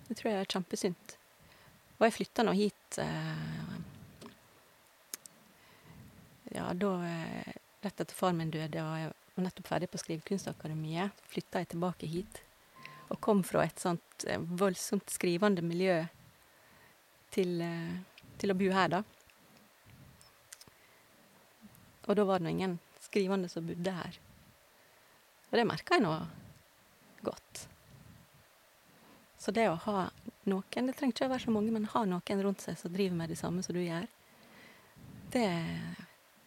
Det tror jeg er kjempesunt. Og jeg flytta nå hit eh, ja, da eh, Rett etter far min døde, og jeg var nettopp ferdig på Skrivekunstakademiet, flytta jeg tilbake hit. Og kom fra et sånt eh, voldsomt skrivende miljø til, til å bo her, da. Og da var det nå ingen skrivende som bodde her. Og det merka jeg nå godt. Så det å ha noen, det trenger ikke å være så mange, men ha noen rundt seg som driver med det samme som du gjør, det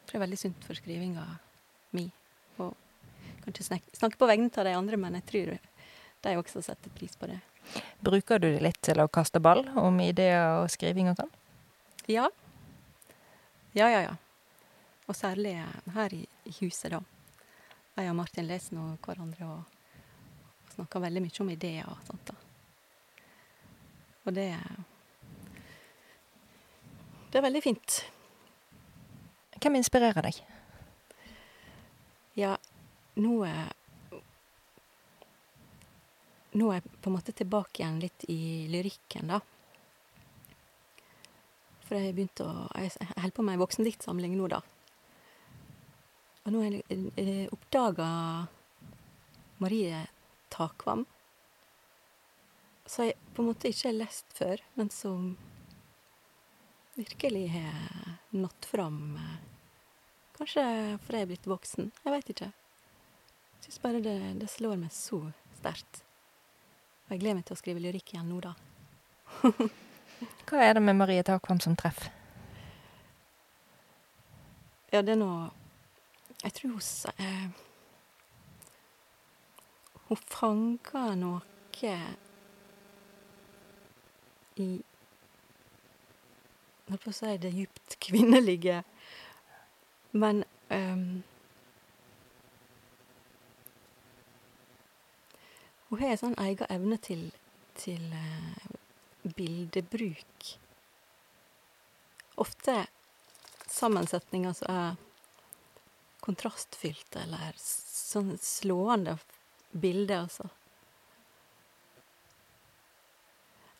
tror jeg er veldig sunt for skrivinga mi. Og kan ikke snakke, snakke på vegne av de andre, men jeg tror de også setter pris på det. Bruker du det litt til å kaste ball om ideer og skriving og sånn? Ja. Ja, ja, ja. Og særlig her i, i huset, da. Jeg og Martin leser nå hverandre og, og snakker veldig mye om ideer og sånt. da. Og det Det er veldig fint. Hvem inspirerer deg? Ja, nå er Nå er jeg på en måte tilbake igjen litt i lyrikken, da. For jeg har begynt å Jeg holder på med ei voksendiktsamling nå, da. Og nå har jeg oppdaga Marie Takvam. Som jeg på en måte ikke har lest før, men som virkelig har nådd fram. eh, Kanskje fordi jeg er blitt voksen. Jeg veit ikke. Jeg syns bare det, det slår meg så sterkt. Og jeg gleder meg til å skrive lyrikk igjen nå, da. Hva er det med Marie Takvam som treffer? Ja, det er noe Jeg tror hun eh, Hun fanger noe i holdt på å si det djupt kvinnelige. Men um, Hun har en sånn egen evne til, til uh, bildebruk. Ofte sammensetninger som er kontrastfylte, eller sånn slående bilder, altså.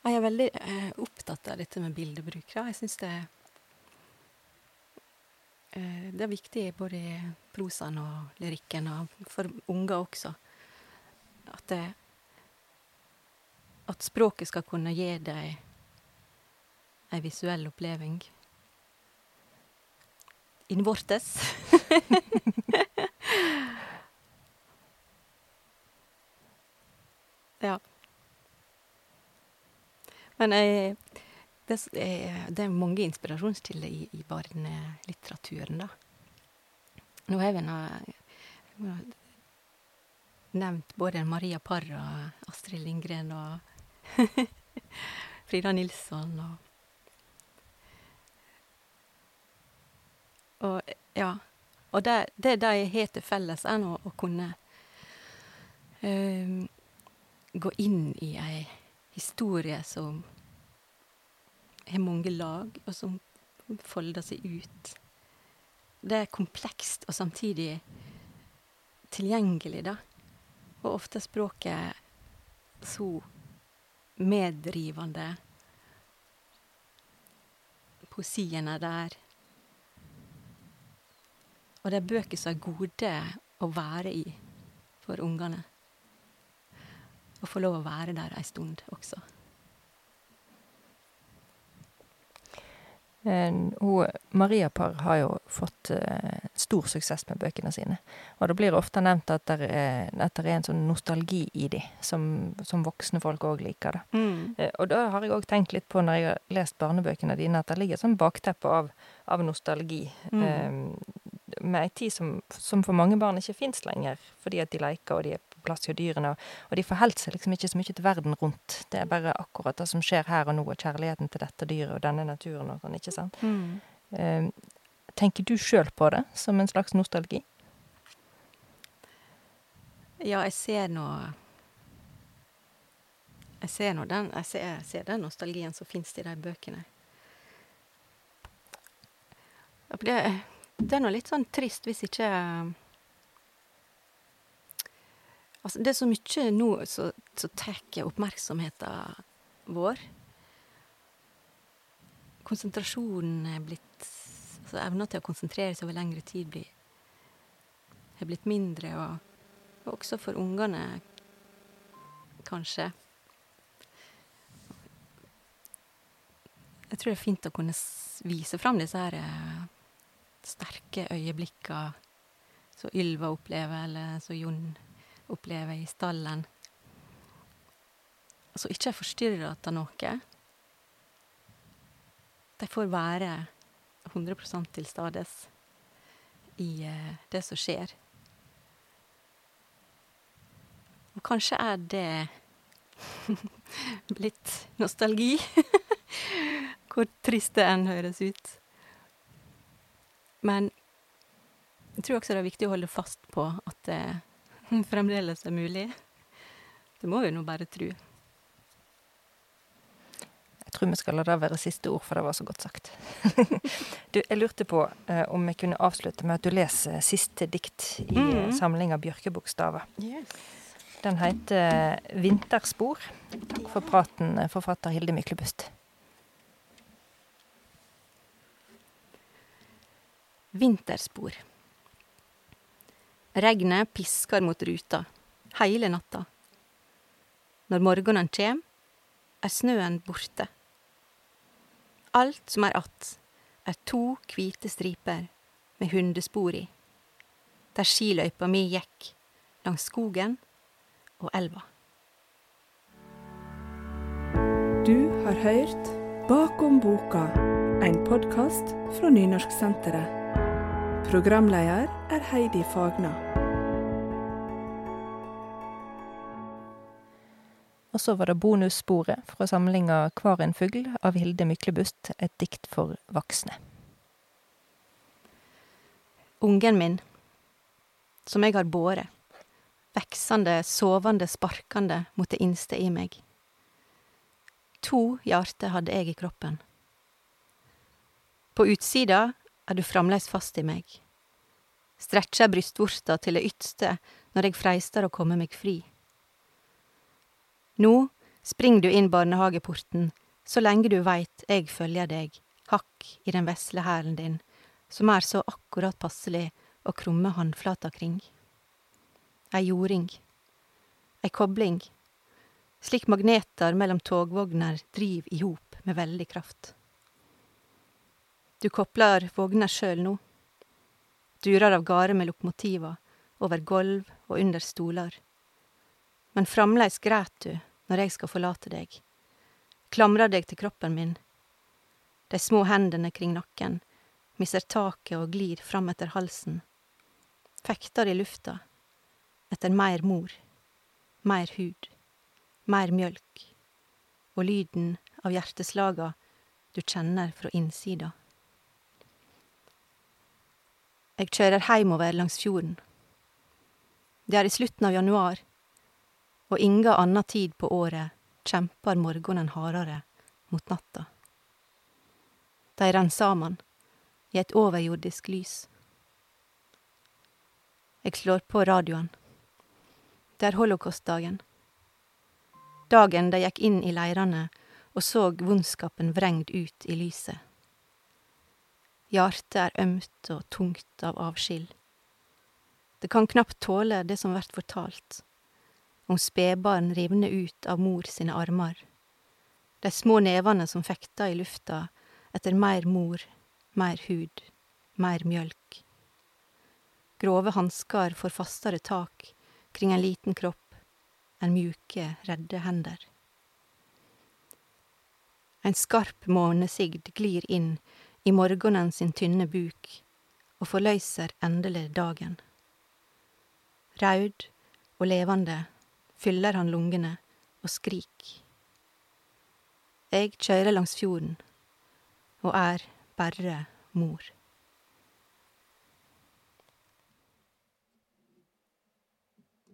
Jeg er veldig eh, opptatt av dette med bildebrukere. Jeg syns det eh, Det er viktig både i prosaen og lyrikken, og for unger også. At, det, at språket skal kunne gi deg ei visuell oppleving. Innvortes. ja. Men jeg, det, er, det er mange inspirasjonskilder i, i barnelitteraturen, da. Nå har vi nå nevnt både Maria Parr og Astrid Lindgren og Frida Nilsson og Og ja. Og det, det de har til felles, er nå å kunne um, gå inn i ei historie som har mange lag, og som folder seg ut. Det er komplekst og samtidig tilgjengelig, da. Og ofte er språket så meddrivende. Poesien er der. Og det er bøker som er gode å være i for ungene. Å få lov å være der ei stund også. Eh, hun, Maria Parr har jo fått uh, stor suksess med bøkene sine. Og det blir ofte nevnt at det er, at det er en sånn nostalgi i de, som, som voksne folk òg liker. da. Eh, og da har jeg òg tenkt litt på, når jeg har lest barnebøkene dine, at det ligger et sånn bakteppe av, av nostalgi. Mm. Uh, med ei tid som, som for mange barn ikke fins lenger, fordi at de leker, og de er plass hos dyrene, og, de forholder seg liksom ikke så mye til verden rundt. Det er bare akkurat det som skjer her og nå, og kjærligheten til dette dyret og denne naturen og sånn, ikke sant? Mm. Eh, tenker du sjøl på det som en slags nostalgi? Ja, jeg ser nå Jeg ser nå den, jeg ser, jeg ser den nostalgien som finnes i de bøkene. Det, det er nå litt sånn trist hvis ikke Altså, det er så mye nå som tar oppmerksomheten vår. Konsentrasjonen er blitt Altså evna til å konsentrere seg over lengre tid blir, er blitt mindre, og, og også for ungene, kanskje. Jeg tror det er fint å kunne vise fram disse her eh, sterke øyeblikkene som Ylva opplever, eller som Jon opplever i stallen. Altså ikke er forstyrra av noe. De får være 100 til stades i eh, det som skjer. Og kanskje er det litt nostalgi. Hvor trist det enn høres ut. Men Jeg tror også det er viktig å holde fast på at det fremdeles er mulig. Det må vi nå bare tro. Jeg tror vi skal la det være siste ord, for det var så godt sagt. du, jeg lurte på eh, om vi kunne avslutte med at du leser siste dikt i mm. samlinga Bjørkebokstaver. Yes. Den heter 'Vinterspor'. Takk for praten, eh, forfatter Hilde Myklebust. Vinterspor. Regnet pisker mot ruta heile natta. Når morgenen kjem, er snøen borte. Alt som er att, er to hvite striper med hundespor i, der skiløypa mi gikk langs skogen og elva. Du har hørt Bakom boka, en podkast fra Nynorsksenteret. Programleder er Heidi Fagna. Og så var det bonussporet fra samlinga Kvar en fugl av Hilde Myklebust, et dikt for voksne. Ungen min, som jeg har båret veksende, sovende, sparkende mot det innste i meg. To hjerter hadde jeg i kroppen. På utsida er du fremdeles fast i meg. Stretcher brystvorta til det ytste når jeg freister å komme meg fri. Nå springer du inn barnehageporten så lenge du veit jeg følger deg, hakk i den vesle hælen din, som er så akkurat passelig å krumme håndflata kring ei jording, ei kobling, slik magneter mellom togvogner driv i hop med veldig kraft. Du koplar vogner sjøl nå, Durer av gårde med lokomotiva over golv og under stoler. Men framleis græt du når jeg skal forlate deg, Klamra deg til kroppen min, de små hendene kring nakken, misser taket og glir fram etter halsen, fekter i lufta etter mer mor, mer hud, mer mjølk og lyden av hjerteslaga du kjenner fra innsida. Jeg kjører heimover langs fjorden. Det er i slutten av januar, og inga anna tid på året kjempar morgenen hardere mot natta. De renn saman i et overjordisk lys. Jeg slår på radioen. Det er holocaustdagen. Dagen de gikk inn i leirene og så vondskapen vrengd ut i lyset. Hjartet er ømt og tungt av avskill. Det kan knapt tåle det som vert fortalt, om spedbarn rivne ut av mor sine armer, de små nevene som fekta i lufta etter mer mor, mer hud, mer mjølk. Grove hansker får fastere tak kring en liten kropp, en mjuke, redde hender. En skarp månesigd glir inn i morgenen sin tynne buk og forløyser endelig dagen. Raud og levende fyller han lungene og skrik. Jeg kjører langs fjorden og er bare mor.